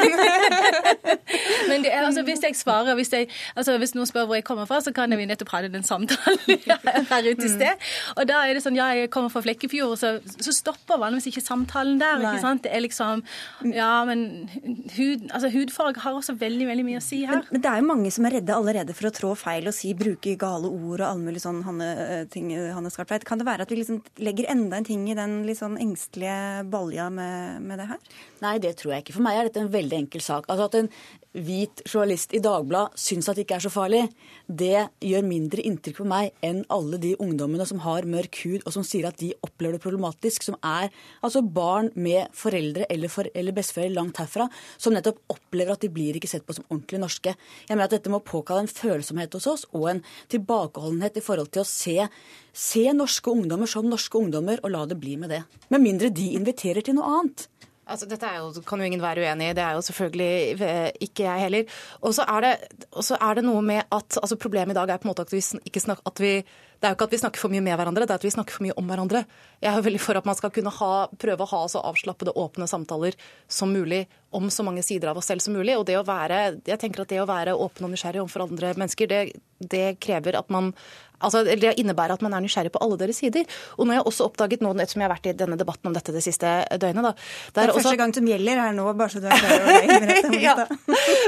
men det er, altså, hvis jeg svarer, hvis, jeg, altså, hvis noen spør hvor jeg kommer fra, så kan vi nettopp ha den samtalen her ute i sted. Og da er det sånn Ja, jeg kommer fra Flekkefjord, så, så stopper vanligvis ikke samtalen der. ikke sant? Det er liksom Ja, men hud, altså, hudfarge har også veldig, veldig mye å si her. Men, men det er jo mange som er redde allerede for å trå feil og si, bruke gale ord og alle mulige sånn Hanne, eh, ting, Hanne Skartveit. Kan det være at vi liksom legger enda en ting i den litt sånn engstelige balja med, med det her? Nei, det tror jeg ikke. For meg er dette en veldig enkel sak. Altså At en hvit journalist i Dagbladet syns at det ikke er så farlig, det gjør mindre inntrykk på meg enn alle de ungdommene som har mørk hud, og som sier at de opplever det problematisk, som er altså barn med foreldre eller, for, eller besteforeldre langt herfra, som nettopp opplever at de blir ikke sett på som ordentlig norske. Jeg mener at dette må påkalle en følsomhet hos oss, og en tilbakeholdenhet i forhold til å se, se norske ungdommer som norske ungdommer, og la det bli med det. Med mindre de inviterer til noe annet. Altså, dette jo, kan jo ingen være uenig i, det er jo selvfølgelig eh, ikke jeg heller. Og så er, er, det noe med at altså Problemet i dag er på en måte at vi ikke snakker at vi det er jo ikke at vi snakker for mye med hverandre, det er at vi snakker for mye om hverandre. Jeg er jo veldig for at man skal kunne ha, prøve å ha så avslappede, åpne samtaler som mulig om så mange sider av oss selv som mulig. Og det å være, jeg tenker at det å være åpen og nysgjerrig overfor andre mennesker, det, det krever at man Altså, det innebærer at man er nysgjerrig på alle deres sider. Og nå har jeg også oppdaget nå, ettersom jeg har vært i denne debatten om dette det siste døgnet da, Det er, det er også... første gang som gjelder her nå, bare så du er klar over det. ja.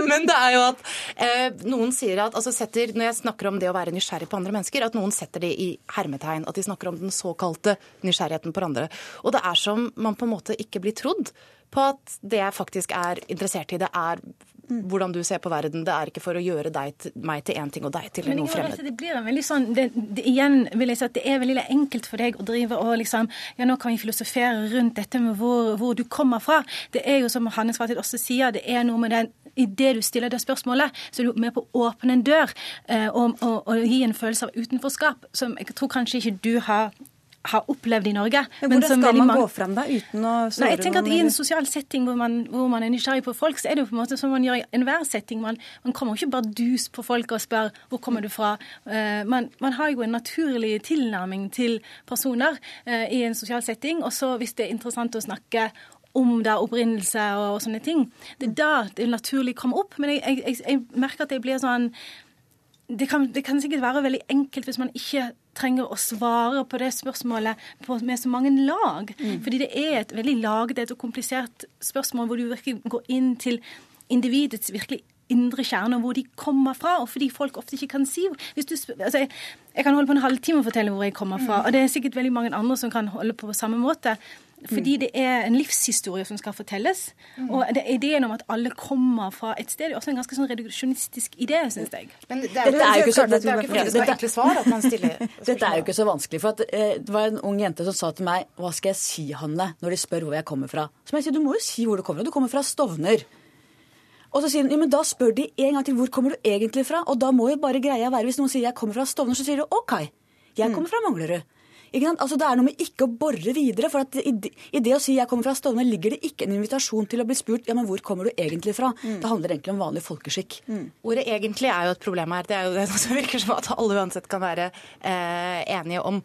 Men det er jo at eh, noen sier at altså setter, Når jeg snakker om det å være nysgjerrig på andre mennesker, at noen setter det i hermetegn. At de snakker om den såkalte nysgjerrigheten på andre. Og det er som man på en måte ikke blir trodd på at det jeg faktisk er interessert i, det er hvordan du ser på verden. Det er ikke for å gjøre deg, meg til én ting og deg til Men, noe fremmed. Det blir en veldig sånn, det, det, igjen vil jeg si at det er veldig enkelt for deg å drive og liksom Ja, nå kan vi filosofere rundt dette med hvor, hvor du kommer fra. Det er jo som Hanne Svartid også sier, det er noe med den Idet du stiller det spørsmålet, så er du med på å åpne en dør eh, og, og, og, gi en følelse av utenforskap som jeg tror kanskje ikke du har har opplevd i Norge. Men hvordan skal man mange... gå fram da, uten å såre Nei, jeg tenker at I en sosial setting hvor man, hvor man, er nysgjerrig på folk, så er det jo på en måte som man gjør i enhver setting. Man, man kommer jo ikke bare dus på folk og spør hvor kommer du fra. Uh, man, man, har jo en naturlig tilnærming til personer uh, i en sosial setting. Og så hvis det er interessant å snakke om er opprinnelse og, og, sånne ting. Det er da det naturlig kommer opp. Men jeg, jeg, jeg merker at jeg blir sånn det kan, det kan, sikkert være veldig enkelt hvis man ikke trenger å svare på det spørsmålet på, med så mange lag. Mm. Fordi det er et veldig lagdelt og komplisert spørsmål hvor du virkelig går inn til individets virkelig indre kjerne, hvor de kommer fra. Og fordi folk ofte ikke kan si du, altså jeg, jeg, kan holde på en halvtime og fortelle hvor jeg kommer fra, mm. og det er sikkert veldig mange andre som kan holde på på samme måte. Fordi det er en livshistorie som skal fortelles. Mm. Og det er ideen om at alle kommer fra et sted, er også en ganske sånn reduksjonistisk idé, syns jeg. Men det er, jo ikke så, er Dette er jo ikke så vanskelig. For at, eh, det var en ung jente som sa til meg Hva skal jeg si, Hanne, når de spør hvor jeg kommer fra? Så må jeg si du må jo si hvor du kommer fra. Du kommer fra Stovner. Og så sier hun ja, men da spør de en gang til hvor kommer du egentlig fra. Og da må jo bare greia være, hvis noen sier jeg kommer fra Stovner, så sier du OK, jeg mm. kommer fra Manglerud. Altså, det er noe med ikke å bore videre. for i, i, det å si 'jeg kommer fra Stovner', ligger det ikke en invitasjon til å bli spurt ja, men hvor kommer du egentlig fra. Mm. Det handler egentlig om vanlig folkeskikk. Mm. Ordet 'egentlig' er jo et problem her. Det er jo det som virker som at alle uansett kan være eh, enige om.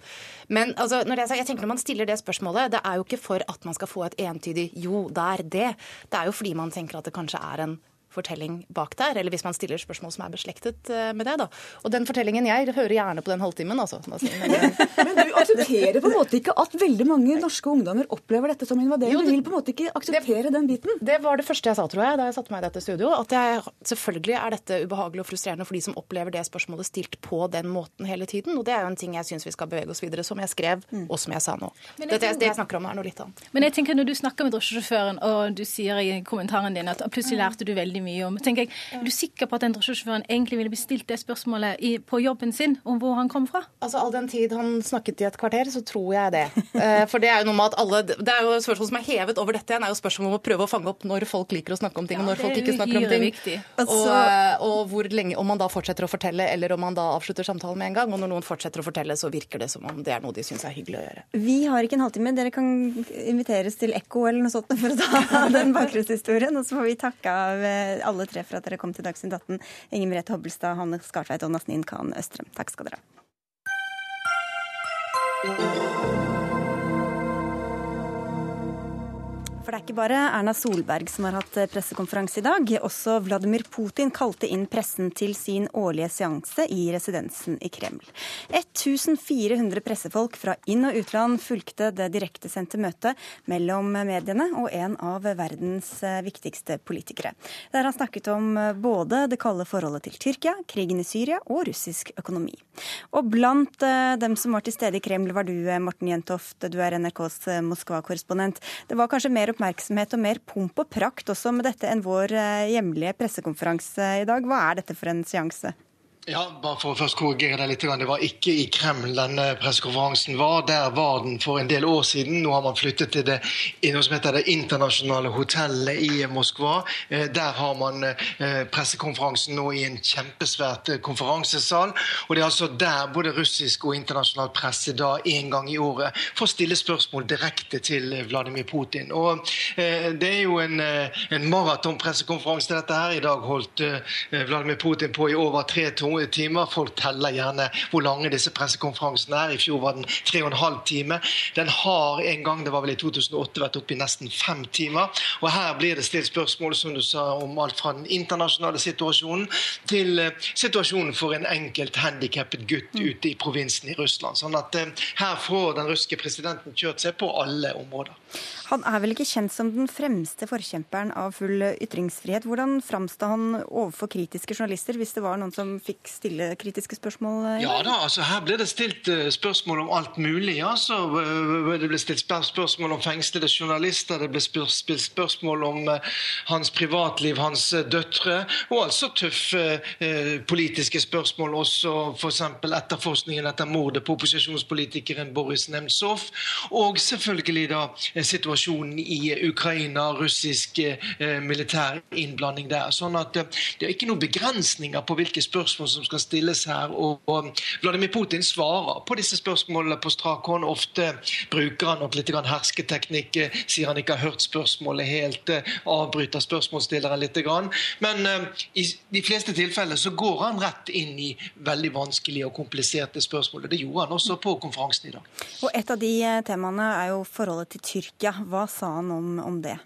Men altså, når jeg, jeg, tenker når man stiller det spørsmålet, det er jo ikke for at man skal få et entydig 'jo, det er det'. Det er jo fordi man tenker at det kanskje er en fortelling bak der, eller hvis man stiller spørsmål som er beslektet eh, med det. da. Og den fortellingen jeg hører gjerne på den halvtimen, altså. Men du aksepterer på en måte ikke at veldig mange norske ungdommer opplever dette som invadering? Du vil på en måte ikke akseptere det, den biten? Det var det første jeg sa, tror jeg, da jeg satte meg i dette studio. At jeg, selvfølgelig er dette ubehagelig og frustrerende for de som opplever det spørsmålet stilt på den måten hele tiden. Og det er jo en ting jeg syns vi skal bevege oss videre, som jeg skrev, mm. og som jeg sa nå. Jeg det, det, jeg snakker om er noe litt annet. Men jeg tenker når du snakker med drosjesjåføren, og du sier i kommentaren din at plutselig lærte du veldig mye om tenker jeg, Er du sikker på at den drosjesjåføren egentlig ville bestilt det spørsmålet i, på jobben sin om hvor han kom fra? Altså All den tid han snakket i et kvarter, så tror jeg det. Eh, for det er jo noe med at alle Det er jo spørsmål som er hevet over dette igjen, er jo spørsmål om å prøve å fange opp når folk liker å snakke om ting, og når folk ikke snakker om ting. Og, eh, og, hvor lenge, om man da fortsetter å fortelle, eller om man da avslutter samtalen med en gang. Og når noen fortsetter å fortelle, så virker det som om det er noe de syns er hyggelig å gjøre. Vi har ikke en halvtime. Dere kan inviteres til Ekko eller noe sånt for å ta den bakgrunnshistorien. Og så får vi takke av eh, alle tre for at dere kom til Dagsnytt 18. Inger Merete Hobbelstad, Hanne Skartveit og Nasnin Khan Østrem. Takk skal dere ha. Det er ikke bare Erna Solberg som har hatt pressekonferanse i dag. Også Vladimir Putin kalte inn pressen til sin årlige seanse i residensen i Kreml. 1400 pressefolk fra inn- og utland fulgte det direktesendte møtet mellom mediene og en av verdens viktigste politikere. Der han snakket om både det kalde forholdet til Tyrkia, krigen i Syria og russisk økonomi. Og blant eh, dem som var til stede i Kreml, var du, eh, Morten Jentoft. Du er NRKs eh, Moskva-korrespondent. Det var kanskje mer oppmerksomhet og mer pomp og prakt også med dette enn vår eh, hjemlige pressekonferanse i dag. Hva er dette for en seanse? Ja, bare for å først korrigere deg litt. Det var ikke i Kreml denne pressekonferansen var. Der var den for en del år siden. Nå har man flyttet til det, det internasjonale hotellet i Moskva. Eh, der har man eh, pressekonferansen nå i en kjempesvært eh, konferansesal. Og det er altså der både russisk og internasjonal presse da en gang i året får stille spørsmål direkte til Vladimir Putin. Og det er jo en, en maratonpressekonferanse dette her. I dag holdt Vladimir Putin på i over tre timer timer. Folk teller gjerne hvor lange disse pressekonferansene er. I fjor var den tre og en halv time. Den har en gang, det var vel i 2008, vært oppe i nesten fem timer. Og her blir det stilt spørsmål som du sa, om alt fra den internasjonale situasjonen til uh, situasjonen for en enkelt handikappet gutt mm. ute i provinsen i Russland. Sånn at uh, her får den russiske presidenten kjørt seg på alle områder. Han er vel ikke kjent som den fremste forkjemperen av full ytringsfrihet. Hvordan framstod han overfor kritiske journalister, hvis det var noen som fikk stille kritiske spørsmål? Ja da, altså her ble det stilt eh, spørsmål om alt mulig. Altså. Det ble stilt spørsmål om fengslede journalister, det ble stilt spørsmål om eh, hans privatliv, hans døtre, og altså tøffe eh, politiske spørsmål. Også f.eks. etterforskningen etter mordet på opposisjonspolitikeren Boris Nemtsov, og selvfølgelig da situasjonen situasjonen i Ukraina, russisk eh, militær innblanding der. Sånn at eh, Det er ikke noen begrensninger på hvilke spørsmål som skal stilles her. Og, Vladimir Putin svarer på disse spørsmålene på strak hånd. Ofte bruker han nok litt hersketeknikk, sier han ikke har hørt spørsmålet helt, avbryter spørsmålsstilleren litt. Men i de fleste tilfeller så går han rett inn i veldig vanskelige og kompliserte spørsmål. Det gjorde han også på konferansen i dag. Og Et av de temaene er jo forholdet til Tyrkia. Hva sa han om, om det?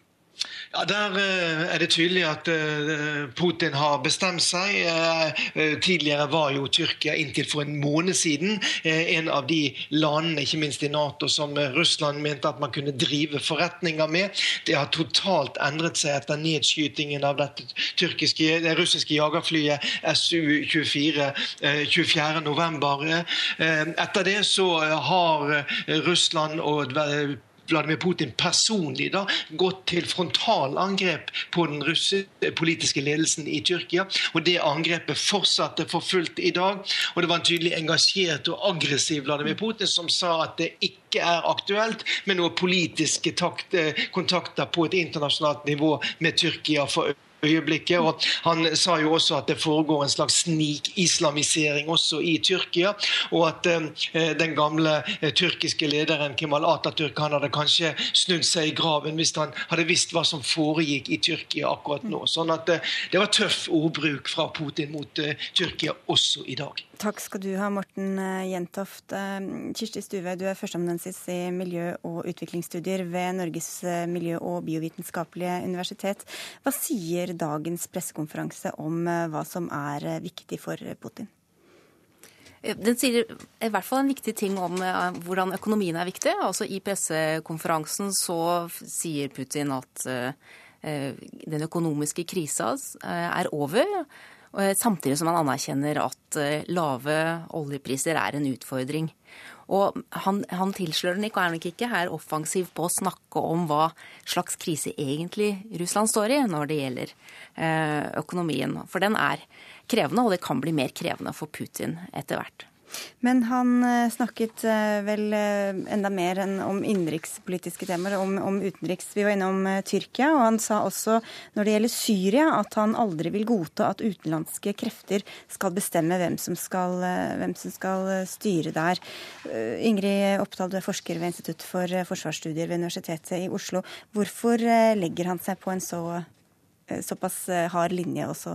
Ja, Der eh, er det tydelig at eh, Putin har bestemt seg. Eh, tidligere var jo Tyrkia inntil for en måned siden en av de landene, ikke minst i Nato, som Russland mente at man kunne drive forretninger med. Det har totalt endret seg etter nedskytingen av dette tyrkiske, det russiske jagerflyet Su-24 24.11. Etter det så har Russland og Vladimir Putin personlig da, gått til frontalangrep på den russiske politiske ledelsen i Tyrkia. og Det angrepet fortsatte for fullt i dag. og Det var en tydelig engasjert og aggressiv Vladimir Putin som sa at det ikke er aktuelt med noen politiske eh, kontakter på et internasjonalt nivå med Tyrkia for øvrig øyeblikket. og Han sa jo også at det foregår en slags snikislamisering også i Tyrkia. Og at eh, den gamle eh, tyrkiske lederen Kemal Atatürk han hadde kanskje snudd seg i graven hvis han hadde visst hva som foregikk i Tyrkia akkurat nå. Sånn at eh, det var tøff ordbruk fra Putin mot eh, Tyrkia også i dag. Takk skal du ha, Morten eh, Jentoft. Kirsti Stuve, du er førsteamanuensis i miljø- og utviklingsstudier ved Norges miljø- og biovitenskapelige universitet. Hva sier dagens pressekonferanse om hva som er viktig for Putin? Den sier i hvert fall en viktig ting om hvordan økonomien er viktig. Altså I pressekonferansen så sier Putin at den økonomiske krisa er over. Eh, samtidig som han anerkjenner at eh, lave oljepriser er en utfordring. Og han, han tilslører nok, og er nok ikke her offensiv på å snakke om hva slags krise egentlig Russland står i når det gjelder eh, økonomien. For den er krevende, og det kan bli mer krevende for Putin etter hvert. Men han eh, snakket eh, vel eh, enda mer enn om innenrikspolitiske temaer, om, om, utenriks. Vi var innom Tyrkia, og han sa også når det gjelder Syria at han aldri vil godta at utenlandske krefter skal bestemme hvem som skal, hvem som skal styre der. Ingrid Oppdal, du er forsker ved Institutt for forsvarsstudier ved Universitetet i Oslo. Hvorfor legger han seg på en så såpass eh, hard linje også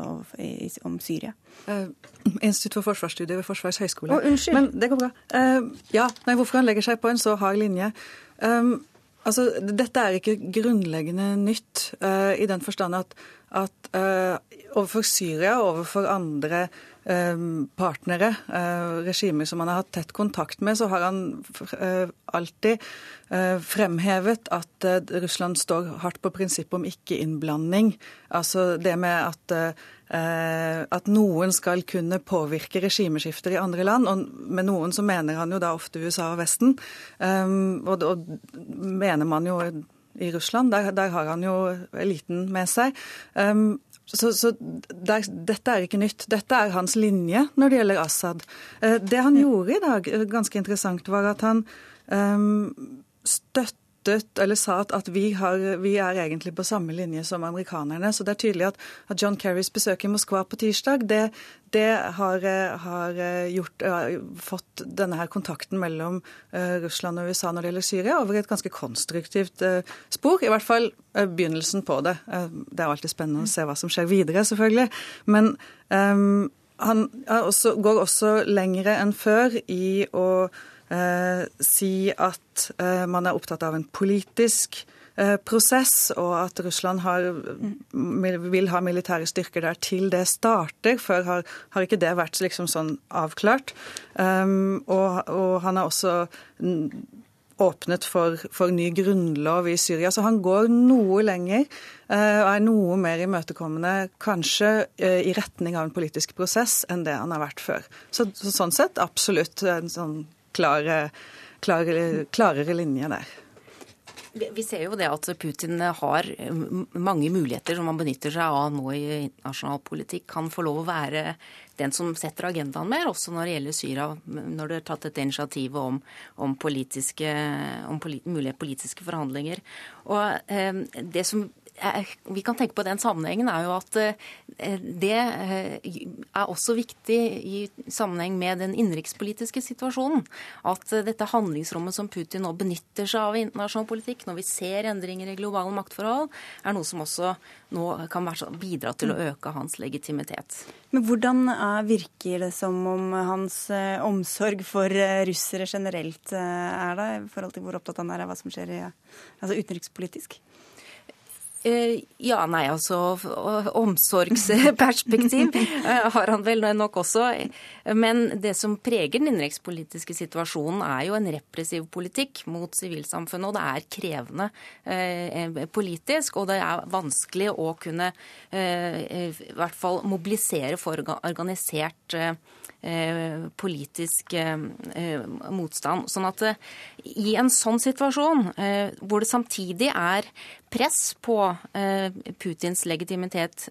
om Syria? Uh, Institutt for forsvarsstudier ved Forsvarets høgskole. Oh, unnskyld. Men det går bra. Uh, ja, nei, Hvorfor han legger seg på en så hard linje? Um, altså, Dette er ikke grunnleggende nytt uh, i den forstand at, at overfor Syria og overfor andre partnere, regimer som han har hatt tett kontakt med, så har han alltid Eh, fremhevet at eh, Russland står hardt på prinsippet om ikke-innblanding. Altså det med at, eh, at noen skal kunne påvirke regimeskifter i andre land. Og med noen så mener han jo da ofte USA og Vesten. Og, og mener man jo i Russland. Der, der, har han jo eliten med seg. Så, så der, dette er ikke nytt. Dette er hans linje når det gjelder Assad. Uh, det han gjorde i dag, ganske interessant, var at han um, støttet eller sa at, vi, har, vi, er egentlig på samme linje som amerikanerne. Så det er tydelig at, at John Kerrys besøk i Moskva på tirsdag, det, det har, har gjort, fått denne her kontakten mellom Russland og USA når det gjelder Syria, over et ganske konstruktivt spor. I hvert fall begynnelsen på det. det er alltid spennende å se hva som skjer videre, selvfølgelig. Men um, han også, går også lengre enn før i å eh, si at eh, man er opptatt av en politisk eh, prosess, og at Russland har, vil ha militære styrker der til det starter. Før har, har ikke det vært liksom sånn avklart. Um, og, og, han har også åpnet for, for, ny grunnlov i Syria. Så han går noe lenger og er noe mer imøtekommende, kanskje i retning av en politisk prosess, enn det han har vært før. Så, så sånn sett absolutt en sånn klare, klare, klarere linje der. Vi ser jo det at Putin har mange muligheter som han benytter seg av nå i internasjonal politikk. Han får lov å være den som setter agendaen mer, også når det gjelder Syria. Når det er tatt dette initiativet om, om, politiske, om polit, mulige politiske forhandlinger. Og eh, det som vi kan tenke på den sammenhengen, er jo at det er også viktig i sammenheng med den innenrikspolitiske situasjonen. At dette handlingsrommet som Putin nå benytter seg av i internasjonal politikk, når vi ser endringer i globale maktforhold, er noe som også nå kan bidra til å øke hans legitimitet. Men hvordan virker det som om hans omsorg for russere generelt er da, i forhold til hvor opptatt han er av hva som skjer i, altså utenrikspolitisk? Eh, ja, nei, altså Omsorgsperspektiv eh, har han vel nok også. Men det som preger den innenrikspolitiske situasjonen, er jo en repressiv politikk mot sivilsamfunnet. Og det er krevende eh, politisk, og det er vanskelig å kunne eh, i hvert fall mobilisere for organisert politikk. Eh, politisk eh, motstand. Sånn at eh, i en sånn situasjon, hvor det samtidig er press på Putins legitimitet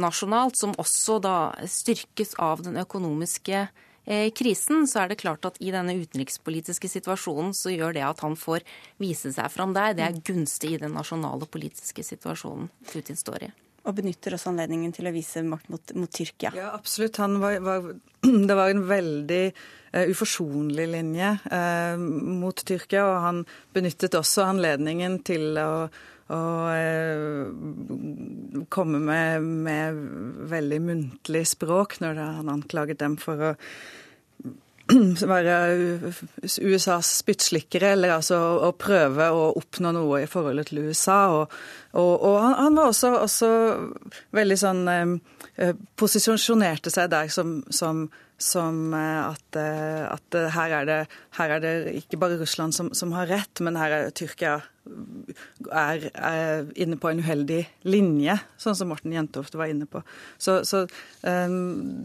nasjonalt, som også da styrkes av den økonomiske krisen, så er det klart at i denne utenrikspolitiske situasjonen så gjør det at han får vise seg fram der. Det er gunstig i den nasjonale politiske situasjonen Putin står i og benytter også anledningen til å vise makt mot, mot Tyrkia. Ja, absolutt. Var, var, det var en veldig uh, uforsonlig linje uh, mot Tyrkia, og han benyttet også anledningen til å, og uh, komme med, med, veldig muntlig språk når han anklaget dem for å være USAs spyttslikkere, eller altså å prøve å oppnå noe i forholdet til USA. Og, og, og han, var også, også veldig sånn eh, Posisjonerte seg der som, som, som eh, at, eh, at her, er det, her, er det, ikke bare Russland som, som har rett, men her er Tyrkia er, er, inne på en uheldig linje, sånn som Morten Jentoft var inne på. Så, så um,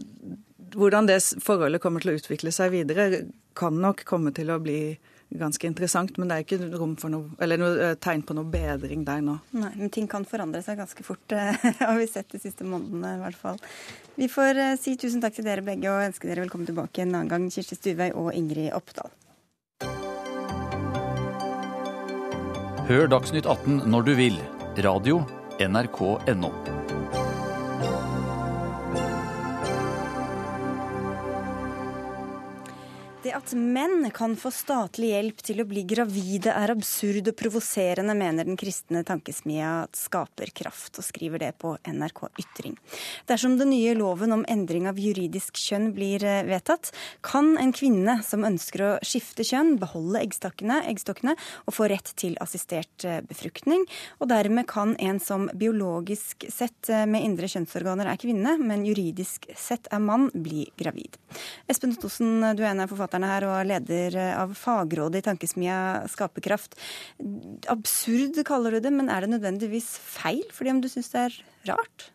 hvordan det forholdet kommer til å utvikle seg videre, kan nok komme til å bli ganske interessant, men det er ikke rom for noe, eller noe eh, tegn på noe bedring der nå. Nei, men ting kan forandre seg ganske fort, eh, har vi sett de siste månedene i hvert fall. Vi får eh, si tusen takk til dere begge og ønske dere velkommen tilbake en annen gang, Kirsti Stuvøy og Ingrid Oppdal. Hør Dagsnytt 18 når du vil. Radio NRK.no. at menn kan få statlig hjelp til å bli gravide er absurd og provoserende, mener den kristne tankesmia Skaperkraft, og skriver det på NRK Ytring. Dersom den nye loven om endring av juridisk kjønn blir eh, vedtatt, kan en kvinne som ønsker å skifte kjønn, beholde eggstokkene, eggstokkene og få rett til assistert eh, befruktning. Og dermed kan en som biologisk sett eh, med indre kjønnsorganer er kvinne, men juridisk sett er mann, bli gravid. Espen Ottosen, du er en av forfatterne her og leder av fagrådet i tankesmia Skaperkraft. Absurd kaller du det, men er det nødvendigvis feil fordi om du syns det er rart?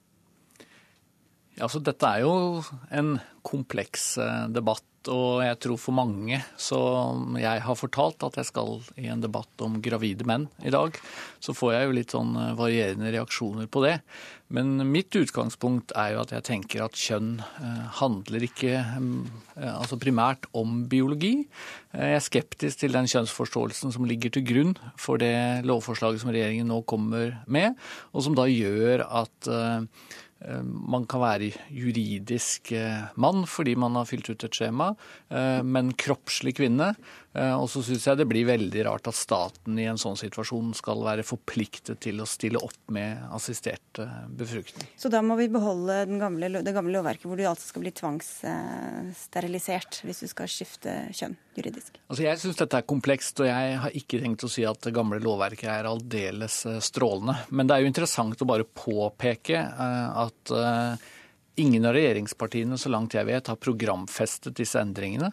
Altså Dette er jo en kompleks eh, debatt og jeg tror for mange som jeg har fortalt at jeg skal i en debatt om gravide menn i dag, så får jeg jo litt sånn eh, varierende reaksjoner på det. Men mitt utgangspunkt er jo at jeg tenker at kjønn eh, handler ikke eh, altså primært om biologi. Jeg er skeptisk til den kjønnsforståelsen som ligger til grunn for det lovforslaget som regjeringen nå kommer med, og som da gjør at man kan være juridisk eh, mann fordi man har fylt ut et skjema, eh, men kroppslig kvinne. Og så syns jeg det blir veldig rart at staten i en sånn situasjon skal være forpliktet til å stille opp med assistert befruktning. Så da må vi beholde gamle, det gamle lovverket hvor du altså skal bli tvangssterilisert hvis du skal skifte kjønn juridisk? Altså Jeg syns dette er komplekst, og jeg har ikke tenkt å si at det gamle lovverket er aldeles strålende. Men det er jo interessant å bare påpeke at at eh, Ingen av regjeringspartiene, så langt jeg vet, har programfestet disse endringene.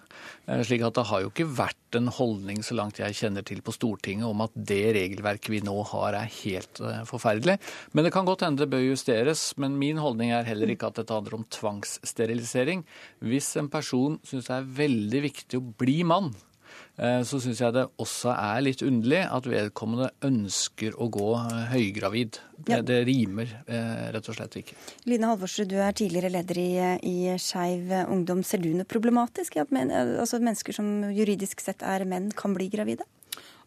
Eh, slik at det har jo ikke vært en holdning, så langt jeg kjenner til på Stortinget, om at det regelverket vi nå har er helt eh, forferdelig. Men det kan godt hende det bør justeres. Men min holdning er heller ikke at dette handler om tvangssterilisering. Hvis en person syns det er veldig viktig å bli mann, så syns jeg det også er litt underlig at vedkommende ønsker å gå eh, høygravid. Det, ja. det rimer eh, rett og slett ikke. Line Halvorsrud, du er tidligere leder i, i Skeiv Ungdom. Ser du noe problematisk i at men, altså mennesker som juridisk sett er menn, kan bli gravide?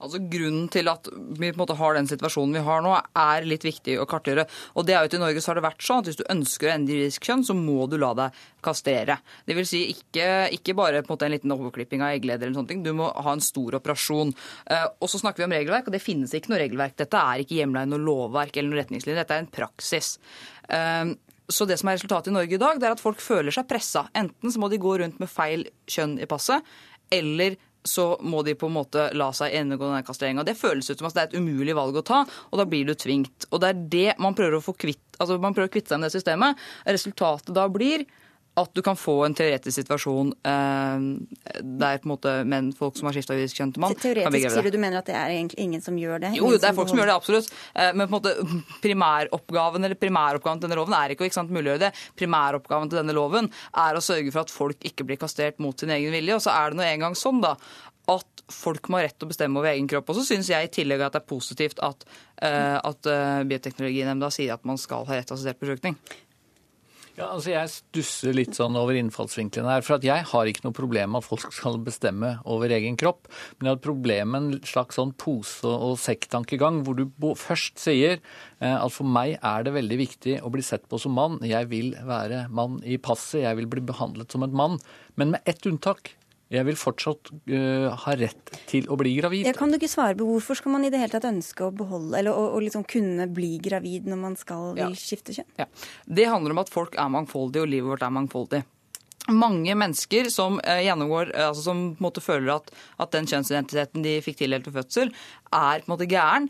Altså Grunnen til at vi på en måte har den situasjonen vi har nå, er litt viktig å kartgjøre. Og det er jo at I Norge så har det vært sånn at hvis du ønsker å endre juridisk kjønn, så må du la deg kastrere. Det vil si ikke, ikke bare på en, måte en liten overklipping av eggleder, eller sånne ting, du må ha en stor operasjon. Eh, og så snakker vi om regelverk, og det finnes ikke noe regelverk. Dette er ikke hjemla i noe lovverk eller noen retningslinjer, dette er en praksis. Eh, så det som er resultatet i Norge i dag, det er at folk føler seg pressa. Enten så må de gå rundt med feil kjønn i passet, eller så må de på en måte la seg gjennomgå denne kastreringa. Det føles ut som at det er et umulig valg å ta, og da blir du tvingt. Og det er det man prøver å få kvitt, altså man prøver å kvitte seg med det systemet. Resultatet da blir at du kan få en teoretisk situasjon eh, der på en måte menn, folk som har skifta juridisk kjønn til mann, kan bli Teoretisk gravide. sier du du mener at det er egentlig ingen som gjør det? Jo, det er folk som gjør det, absolutt. Eh, Men på en måte primæroppgaven eller primæroppgaven til denne loven er ikke å ikke sant, muliggjøre det. Primæroppgaven til denne loven er å sørge for at folk ikke blir kastert mot sin egen vilje. Og så er det nå engang sånn da, at folk må ha rett til å bestemme over egen kropp. Og så syns jeg i tillegg at det er positivt at, eh, at eh, Bioteknologinemnda sier at man skal ha rett til assistert befruktning. Ja, altså Jeg stusser litt sånn over innfallsvinklene her. For at jeg har ikke noe problem med at folk skal bestemme over egen kropp. Men jeg har et problem med en slags sånn pose- og sekktankegang, hvor du først sier eh, at for meg er det veldig viktig å bli sett på som mann. Jeg vil være mann i passet, jeg vil bli behandlet som en mann. Men med ett unntak. Jeg vil fortsatt uh, ha rett til å bli gravid. Jeg kan du ikke svare på Hvorfor skal man i det hele tatt ønske å beholde, eller å, å liksom kunne bli gravid når man skal vil skifte kjønn? Ja. Det handler om at folk er mangfoldige, og livet vårt er mangfoldig. Mange mennesker som eh, gjennomgår, eh, altså som på en måte føler at, at den kjønnsidentiteten de fikk tildelt ved fødsel, er på en måte gæren,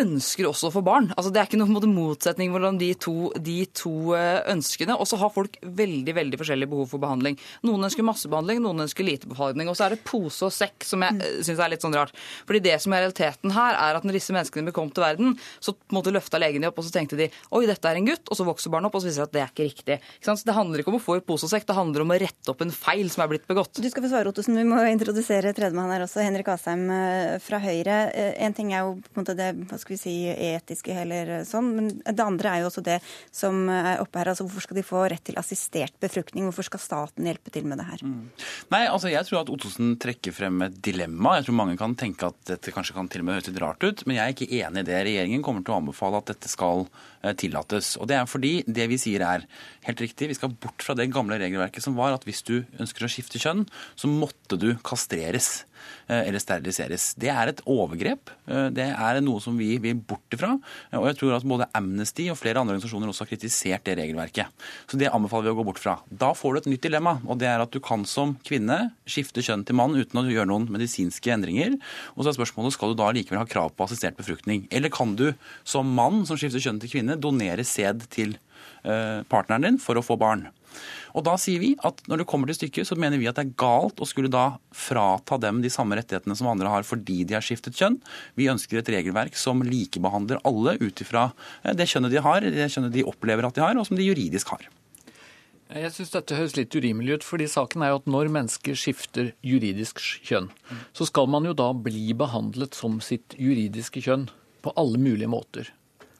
ønsker også å få barn. Altså, det er ikke noen motsetning mellom de to, de to eh, ønskene. Og så har folk veldig veldig forskjellige behov for behandling. Noen ønsker massebehandling, noen ønsker lite behandling. Og så er det pose og sekk som jeg mm. syns er litt sånn rart. Fordi det som er realiteten her, er at når disse menneskene kom til verden, så måtte løfta legen de opp, og så tenkte de oi, dette er en gutt, og så vokser barnet opp, og så viser det at det er ikke riktig. Ikke? Så det handler ikke om å få i pose og sekk, det handler om å rette opp en feil som er blitt begått. Du skal få svare, Ottosen. Vi må introdusere tredjemann her også. Henrik Asheim eh, fra Høyre. Eh, En ting er jo på en måte det skal vi si, etiske eller sånn, men det andre er jo også det som er oppe her. altså Hvorfor skal de få rett til assistert befruktning? Hvorfor skal staten hjelpe til med det her? Nei, altså jeg tror at Ottosen trekker frem et dilemma. Jeg tror mange kan tenke at dette kanskje kan til og med høres litt rart ut, men jeg er ikke enig i det. Regjeringen kommer til å anbefale at dette skal eh, tillates. Og det er fordi det vi sier er helt riktig. Vi skal bort fra det gamle regelverket som var at hvis du ønsker å skifte kjønn, så måtte du kastreres eller steriliseres. Det er et overgrep. Eh, Det er noe som vi vil bort ifra. Og jeg tror at både Amnesty og flere andre organisasjoner også har kritisert det regelverket. Så det anbefaler vi å gå bort fra. Da får du et nytt dilemma, og det er at du kan som kvinne skifte kjønn til mann uten å gjøre noen medisinske endringer. Og så er spørsmålet skal du da likevel ha krav på assistert befruktning. Eller kan du som mann som skifter kjønn til kvinne, donere sæd til eh, partneren din for å få barn? Og da sier vi at når det kommer til stykket, så mener vi at det er galt å skulle da frata dem de samme rettighetene som andre har fordi de har skiftet kjønn. Vi ønsker et regelverk som likebehandler alle ut ifra eh, det kjønnet de har, det kjønnet de opplever at de har, og som de juridisk har. Jeg syns dette høres litt urimelig ut, fordi saken er jo at når mennesker skifter juridisk kjønn, så skal man jo da bli behandlet som sitt juridiske kjønn på alle mulige måter.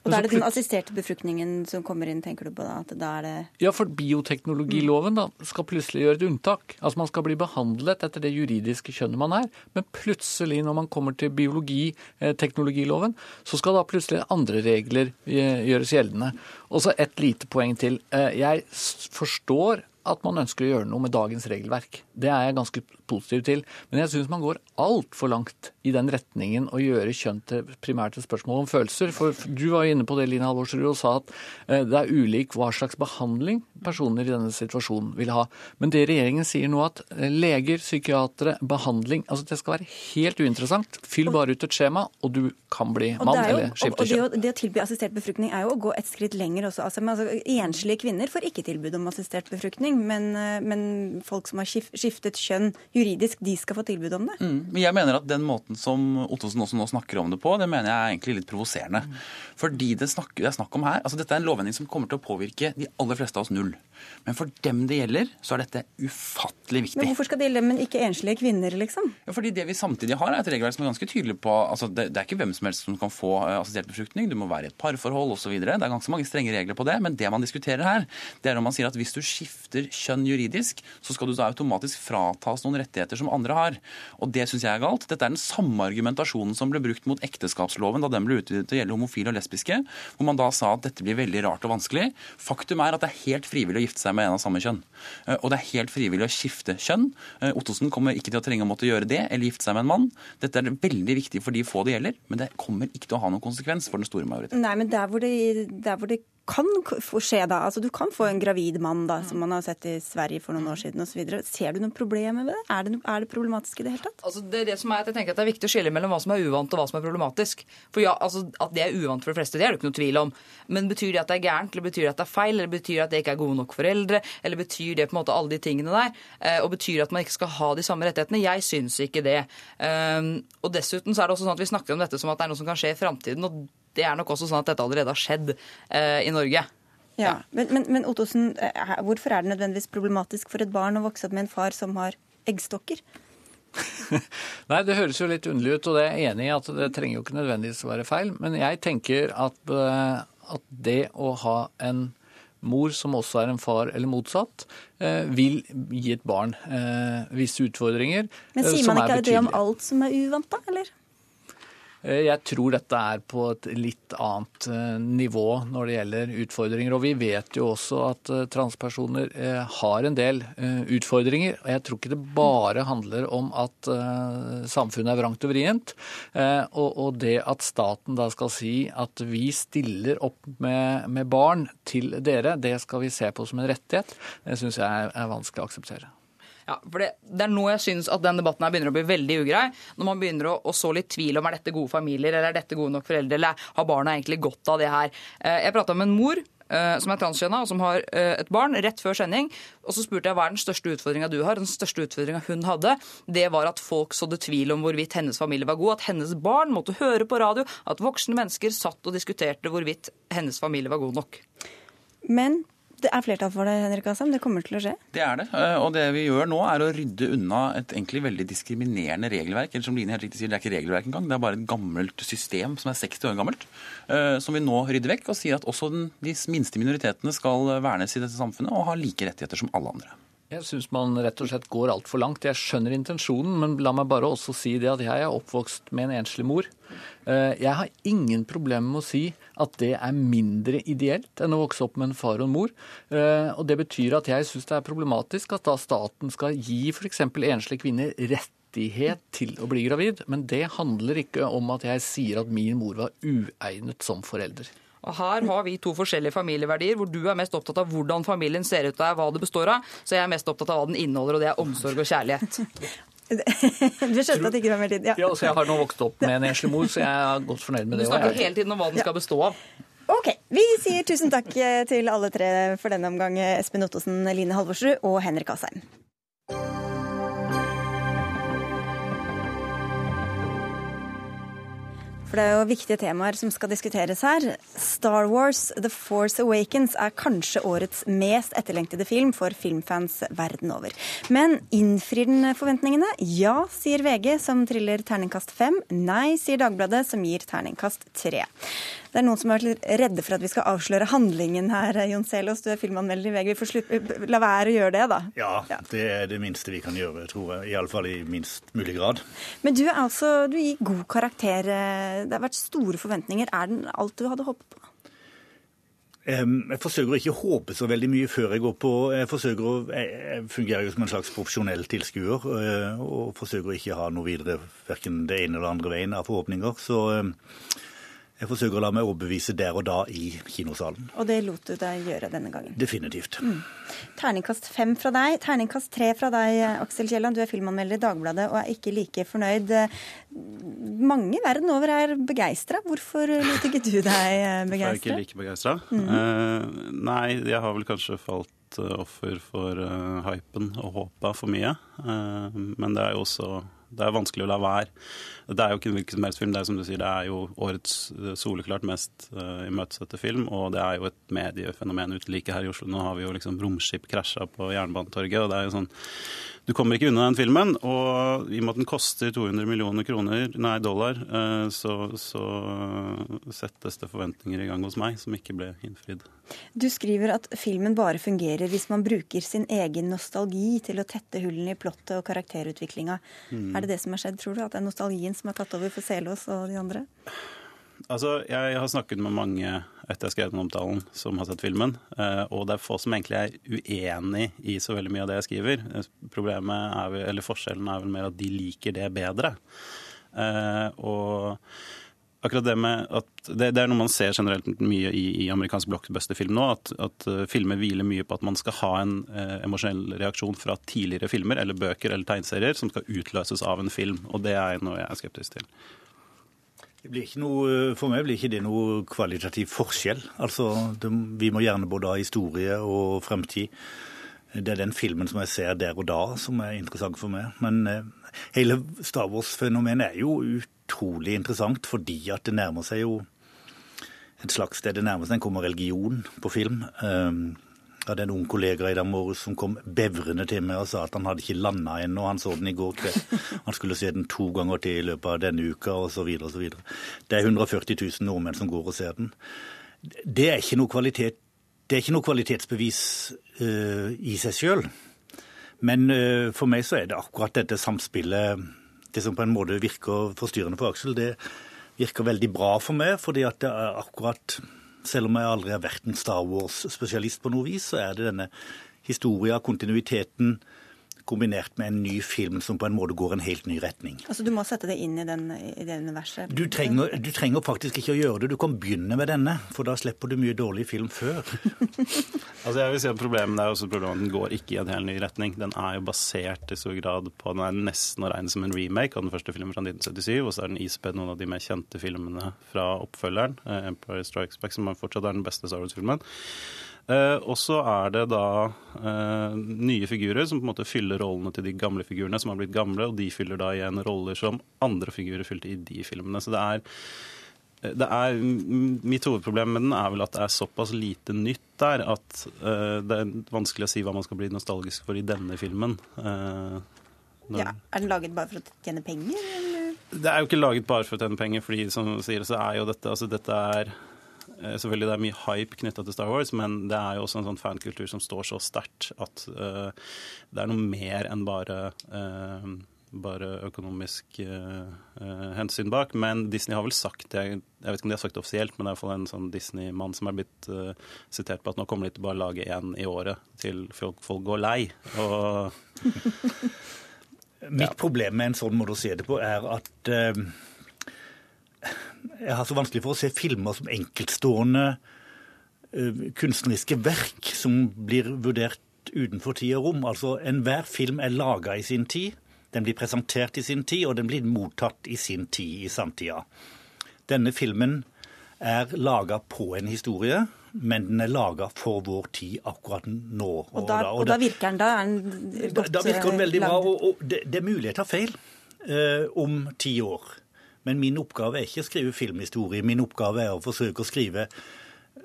Og da er det den assisterte befruktningen som kommer inn, tenker du på da? Da er Ja, for bioteknologiloven da, skal plutselig gjøre et unntak. Altså Man skal bli behandlet etter det juridiske kjønnet man er. Men plutselig, når man kommer til biologiteknologiloven, så skal da plutselig andre regler eh, gjøres gjeldende. Og så et lite poeng til. Eh, Jeg forstår at man ønsker å gjøre noe med dagens regelverk. Det er jeg ganske positiv til. Men jeg syns man går altfor langt i den retningen å gjøre kjønn til primært et spørsmål om følelser. For du var jo inne på det, Line Halvorsrud, og sa at eh, det er ulik hva slags behandling personer i denne situasjonen vil ha. Men det regjeringen sier nå, at eh, leger, psykiatere, behandling altså Det skal være helt uinteressant. Fyll bare ut et skjema, og du kan bli mann er jo, eller skifte det, kjønn. Og det å tilby assistert befruktning er jo å gå et skritt lenger også. Altså, altså, enslige kvinner får ikke tilbud om assistert befruktning, men, eh, men folk som har skiftet kjønn juridisk, de skal få tilbud om det. Mm. Men jeg mener at den måten som Ottosen også nå snakker om det på, det mener jeg er egentlig litt provoserende. Fordi det, snakker, det er snakk om her, altså Dette er en lovendring som kommer til å påvirke de aller fleste av oss null. Men for dem det gjelder, så er dette ufattelig viktig. Men hvorfor skal det gjelde, men ikke enslige kvinner, liksom? Ja, fordi Det vi samtidig har, er et regelverk som er ganske tydelig på altså det, det er ikke hvem som helst som kan få eh, assistert befruktning. Du må være i et parforhold osv. Det er ganske mange strenge regler på det. Men det man diskuterer her, det er om man sier at hvis du skifter kjønn juridisk, så skal du da automatisk fratas noen rettigheter som andre har. Og det syns jeg er galt. Dette er den samme argumentasjonen som ble brukt mot ekteskapsloven da den ble utvidet til å gjelde homofile og lesbiske, hvor man da sa at dette blir veldig rart og vanskelig. Faktum er at det er helt frivillig å gifte seg med en av samme kjønn. Eh, Og det er helt frivillig å skifte kjønn. Eh, Ottosen kommer ikke til å trenge å måtte gjøre det, eller gifte seg med en mann. Dette er veldig viktig for de få det gjelder, men det kommer ikke til å ha noen konsekvens for den store majoriteten. Nei, men der hvor det, der hvor det kan skje, da. Altså, du kan få en gravid mann, da, som man har sett i Sverige for noen år siden osv. Ser du noen problemer med det? Er det, er det problematisk i det hele tatt? Altså, det er det som er at jeg tenker at det er viktig å skille mellom hva som er uvant og hva som er problematisk. For ja, altså, At det er uvant for de fleste, det er det ikke noe tvil om. Men betyr det at det er gærent, eller betyr det at det er feil, eller betyr det at det ikke er gode nok foreldre, eller betyr det på en måte alle de tingene der? Eh, og betyr det at man ikke skal ha de samme rettighetene? Jeg syns ikke det. Um, og dessuten så er det også sånn at vi snakker om dette som at det er noe som kan skje i framtiden. Og det er nok også sånn at dette allerede har skjedd eh, i Norge. Ja, Men, men, men Ottosen, eh, hvorfor er det nødvendigvis problematisk for et barn å vokse opp med en far som har eggstokker? Nei, Det høres jo litt underlig ut, og det er jeg enig i at det trenger jo ikke nødvendigvis å være feil. Men jeg tenker at, eh, at det å ha en mor som også er en far, eller motsatt, eh, vil gi et barn eh, visse utfordringer. Men eh, sier som man er ikke det om alt som er uvant, da? eller? Eh, Jeg tror dette er på et litt annet eh, nivå når det gjelder utfordringer. Og vi vet jo også at eh, transpersoner har en del utfordringer. Og jeg tror ikke det bare handler om at samfunnet er vrangt og vrient. Og, det at staten da skal si at vi stiller opp med, barn til dere, det skal vi se på som en rettighet, det syns jeg er vanskelig å akseptere. Ja, for det, det er nå jeg syns at den debatten her begynner å bli veldig ugrei. Når man begynner å, å så litt tvil om er dette gode familier, eller er dette gode nok foreldre, eller har barna egentlig godt av det her. Eh, Jeg prata med en mor eh, som er transkjønna, og som har eh, et barn, rett før sending. Og så spurte jeg hva er den største utfordringa du har. Den største utfordringa hun hadde, det var at folk sådde tvil om hvorvidt hennes familie var god. At hennes barn måtte høre på radio at voksne mennesker satt og diskuterte hvorvidt hennes familie var god nok. Men det er flertall for det, Henrik Asheim. Det kommer til å skje. Det er det. eh, Og det vi gjør nå, er å rydde unna et egentlig veldig diskriminerende regelverk. Eller som Line helt riktig sier, det er ikke regelverk engang. Det er bare et gammelt system som er 60 år gammelt. eh, Som vi nå rydder vekk og sier at også de minste minoritetene skal vernes i dette samfunnet og ha like rettigheter som alle andre. Jeg syns man rett og slett går altfor langt. Jeg skjønner intensjonen, men la meg bare også si det at jeg er oppvokst med en enslig mor. Eh, Jeg har ingen problemer med å si at det er mindre ideelt enn å vokse opp med en far og en mor. Eh, Og det betyr at jeg syns det er problematisk at da staten skal gi f.eks. enslige kvinner rettighet til å bli gravid. Men det handler ikke om at jeg sier at min mor var uegnet som forelder. Og Her har vi to forskjellige familieverdier, hvor du er mest opptatt av hvordan familien ser ut og er hva det består av. Så jeg er mest opptatt av hva den inneholder, og det er omsorg og kjærlighet. Du skjønte at det ikke var mer tid? Ja. Ja, altså Jeg har nå vokst opp med en enslig mor, så jeg er godt fornøyd med det. Du snakker jeg- hele tiden om hva den skal bestå av. Ok, Vi sier tusen takk til alle tre for denne omgang. Espen Ottosen, Line Halvorsrud og Henrik Asheim. For det er jo viktige temaer som skal diskuteres her. Star Wars The Force Awakens er kanskje årets mest etterlengtede film for filmfans verden over. Men innfrir den forventningene? Ja, sier VG, som triller terningkast fem. Nei, sier Dagbladet, som gir terningkast tre. Det er noen som har litt redde for at vi skal avsløre handlingen her, Jon Selås. Du er filmanmelder i VG. Vi får slutt, la være å gjøre det, da. Ja, det er det minste vi kan gjøre, tror jeg. Iallfall i minst mulig grad. Men du er altså, du gir god karakter. Det har vært store forventninger. Er den alt du hadde håpet på? Jeg forsøker å ikke håpe så veldig mye før jeg går på Jeg forsøker å jeg fungerer jo som en slags profesjonell tilskuer, eh, og forsøker å ikke ha noe videre verken det ene eller andre veien av forhåpninger. Så jeg forsøker å la meg overbevise der og da i kinosalen. Og det lot du deg gjøre denne gangen. Definitivt. Mm. Terningkast fem fra deg. Terningkast tre fra deg, Aksel Kielland. Du er filmanmelder i Dagbladet og er ikke like fornøyd. Mange verden over er begeistra. Hvorfor lot ikke du deg Jeg er ikke like begeistra. Mhm. nei, jeg har vel kanskje falt eh, offer for uh, hypen og håpa for mye. Uh, men det er jo også Det er vanskelig å la være. Det er jo ikke en hvilken som helst film. Det er som du sier, det er jo årets eh, soleklart mest uh, imøtesette film. Og det er jo et mediefenomen uten like her i Oslo. Nå har vi jo liksom romskip krasja på Jernbanetorget. og det er jo sånn du kommer ikke unna den filmen, og i og med at den koster 200 millioner kroner, nei, dollar, uh, så, så settes det forventninger i gang hos meg som ikke ble innfridd. Du skriver at filmen bare fungerer hvis man bruker sin egen nostalgi til å tette hullene i plottet og karakterutviklinga. Mm. Er det det som har skjedd, tror du? At det er nostalgien som har tatt over for Selås og de andre? Altså, Jeg har snakket med mange etter jeg skrev den omtalen, som har sett filmen. Eh, og det er få som egentlig er uenig i så veldig mye av det jeg skriver. Eh, problemet er vel, eller Forskjellen er vel mer at de liker det bedre. Eh, og akkurat det med at det, det, er noe man ser generelt mye i, i amerikansk blockbuster-film nå, at, at, filmer hviler mye på at man skal ha en eh, emosjonell reaksjon fra tidligere filmer eller bøker eller tegneserier som skal utløses av en film. Og det er noe jeg er skeptisk til. Noe, for meg blir ikke det noe kvalitativ forskjell. Altså, det, Vi må gjerne både ha historie og fremtid. Det er den filmen som jeg ser der og da som er interessant for meg. Men eh, hele Star Wars-fenomenet er jo utrolig interessant fordi at det nærmer seg jo et slags sted det nærmer seg en kommer religion på film. Um, hadde en ung kollega i dag morges som kom bevrende til meg og sa at han hadde ikke landa ennå. Han så den i går kveld. Han skulle se den to ganger til i løpet av denne uka osv. osv. Det er 140 000 nordmenn som går og ser den. Det er ikke noe, kvalitet, er ikke noe kvalitetsbevis uh, i seg sjøl. Men uh, for meg så er det akkurat dette samspillet, det som på en måte virker forstyrrende for Aksel, det virker veldig bra for meg, fordi at det er akkurat selv om jeg aldri har vært en Star Wars-spesialist på noe vis, så er det denne historia, kontinuiteten, kombinert med en ny film som på en måte går en helt ny retning. Altså Du må sette det inn i, den, i det universet? Du trenger, du trenger, faktisk ikke å gjøre det. Du kan begynne med denne, for da slipper du mye dårlig film før. altså jeg vil si at Problemet er også problemet at den går ikke i en helt ny retning. Den er jo basert i stor grad på Den er nesten å regne som en remake av den første filmen fra 1977, og så er den ispedd noen av de mer kjente filmene fra oppfølgeren, eh, Empire Strikes Back, som fortsatt er den beste Star Wars-filmen. Eh, og så er det da eh, nye figurer som på en måte fyller rollene til de gamle figurene som har blitt gamle, og de fyller da igjen roller som andre figurer fylte i de filmene. Så det er, eh, det er Mitt hovedproblem med den er vel at det er såpass lite nytt der at eh, det er vanskelig å si hva man skal bli nostalgisk for i denne filmen. Uh, ja, Er den laget bare for å tjene penger? Eller? Det er jo ikke laget bare for å tjene penger, fordi som du sier, så er jo dette altså dette er Eh, selvfølgelig det er mye hype knytta til Star Wars, men det er jo også en sånn fankultur som står så sterkt at uh, det er noe mer enn bare uh, bare økonomisk uh, hensyn bak. Men Disney har vel sagt det, jeg vet ikke om de har sagt det offisielt, men det er iallfall en sånn Disney-mann som er blitt sitert på at nå kommer de til bare å lage én i året til folk, folk går lei. Og Mitt problem med en sånn måte å se det på er at jeg har så vanskelig for å se filmer som enkeltstående uh, kunstneriske verk som blir vurdert utenfor tid og rom. Altså Enhver film er laga i sin tid, den blir presentert i sin tid, og den blir mottatt i sin tid i samtida. Denne filmen er laga på en historie, men den er laga for vår tid akkurat nå. Og, og, da, og, da, og virker den da? Er den godt Da, da virker den veldig bra. Og, det, det, er mulig jeg tar feil eh, om ti år. Men min oppgave er ikke å skrive filmhistorie. Min oppgave er å forsøke å skrive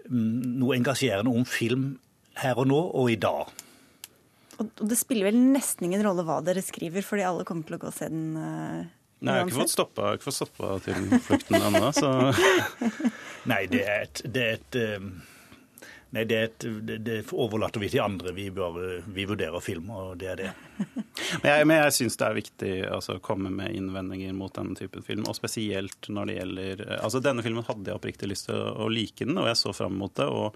mm, noe engasjerende om film her og nå og i dag. Og det spiller vel nesten ingen rolle hva dere skriver, fordi alle kommer til å gå og se den uh, Nei, jeg har ikke fått stoppa, ikke fått stoppa filmflukten ennå, så Nei, det er et, det er et um Nei, det, det, det, overlater vi til andre. Vi, bare, vi vurderer film, og det er det. men jeg, men jeg syns det er viktig altså, å komme med innvendinger mot denne typen film, og spesielt når det gjelder Altså, denne filmen hadde jeg oppriktig lyst til å, like den, og jeg så fram mot det. og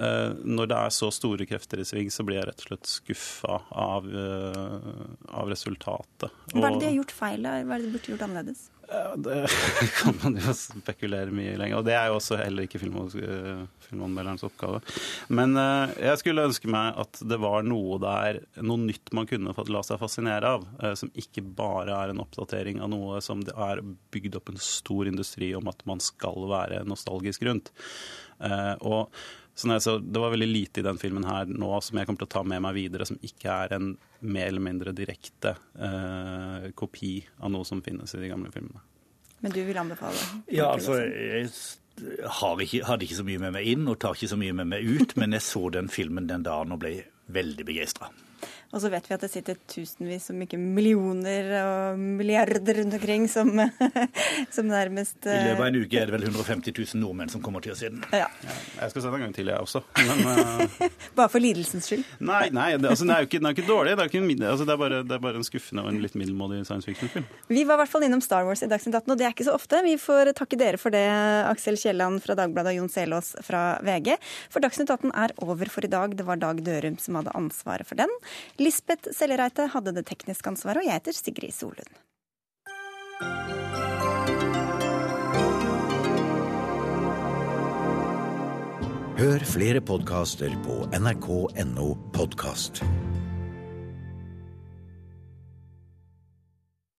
når det er så store krefter i sving, så blir jeg rett og slett skuffa av, uh, av resultatet. Hva er det de har gjort feil? Hva er det de burde gjort annerledes? Det kan man jo spekulere mye lenger. Og det er jo også heller ikke eh, filmanmelderens oppgave. Men jeg skulle ønske meg at det var noe der, noe nytt man kunne fått la seg fascinere av. Som ikke bare er en oppdatering av noe som det er bygd opp en stor industri om at man skal være nostalgisk rundt. Og Så jeg så, Det var veldig lite i den filmen her nå som jeg kommer til å ta med meg videre, som ikke er en mer eller mindre direkte eh, kopi av noe som finnes i de gamle filmene. Men du vil anbefale? Ja, altså, jeg har ikke, hadde ikke så mye med meg inn og tar ikke så mye med meg ut, men jeg så den filmen den dagen og ble veldig begeistra. Og så vet vi at det sitter tusenvis, om ikke millioner og milliarder rundt omkring som, som nærmest I løpet av en uke er det vel 150 000 nordmenn som kommer til å se den. Ja. Jeg skal se den en gang til, jeg også. Men, uh... bare for lidelsens skyld? Nei, nei det, altså, den, er jo ikke, den er ikke dårlig. Det er, ikke en, altså, det, er bare, det er, bare, en skuffende og en litt middelmådig science fiction-film. Vi var i hvert fall innom Star Wars i Dagsnytt 18, og det er ikke så ofte. Vi får takke dere for det, Aksel Kielland fra Dagbladet og Jon Selås fra VG. For Dagsnytt 18 er over for i dag. Det var Dag Dørum som hadde ansvaret for den. Lisbeth Sellereite hadde det tekniske ansvaret, og jeg heter Sigrid Solund. Hør flere podkaster på nrk.no podkast.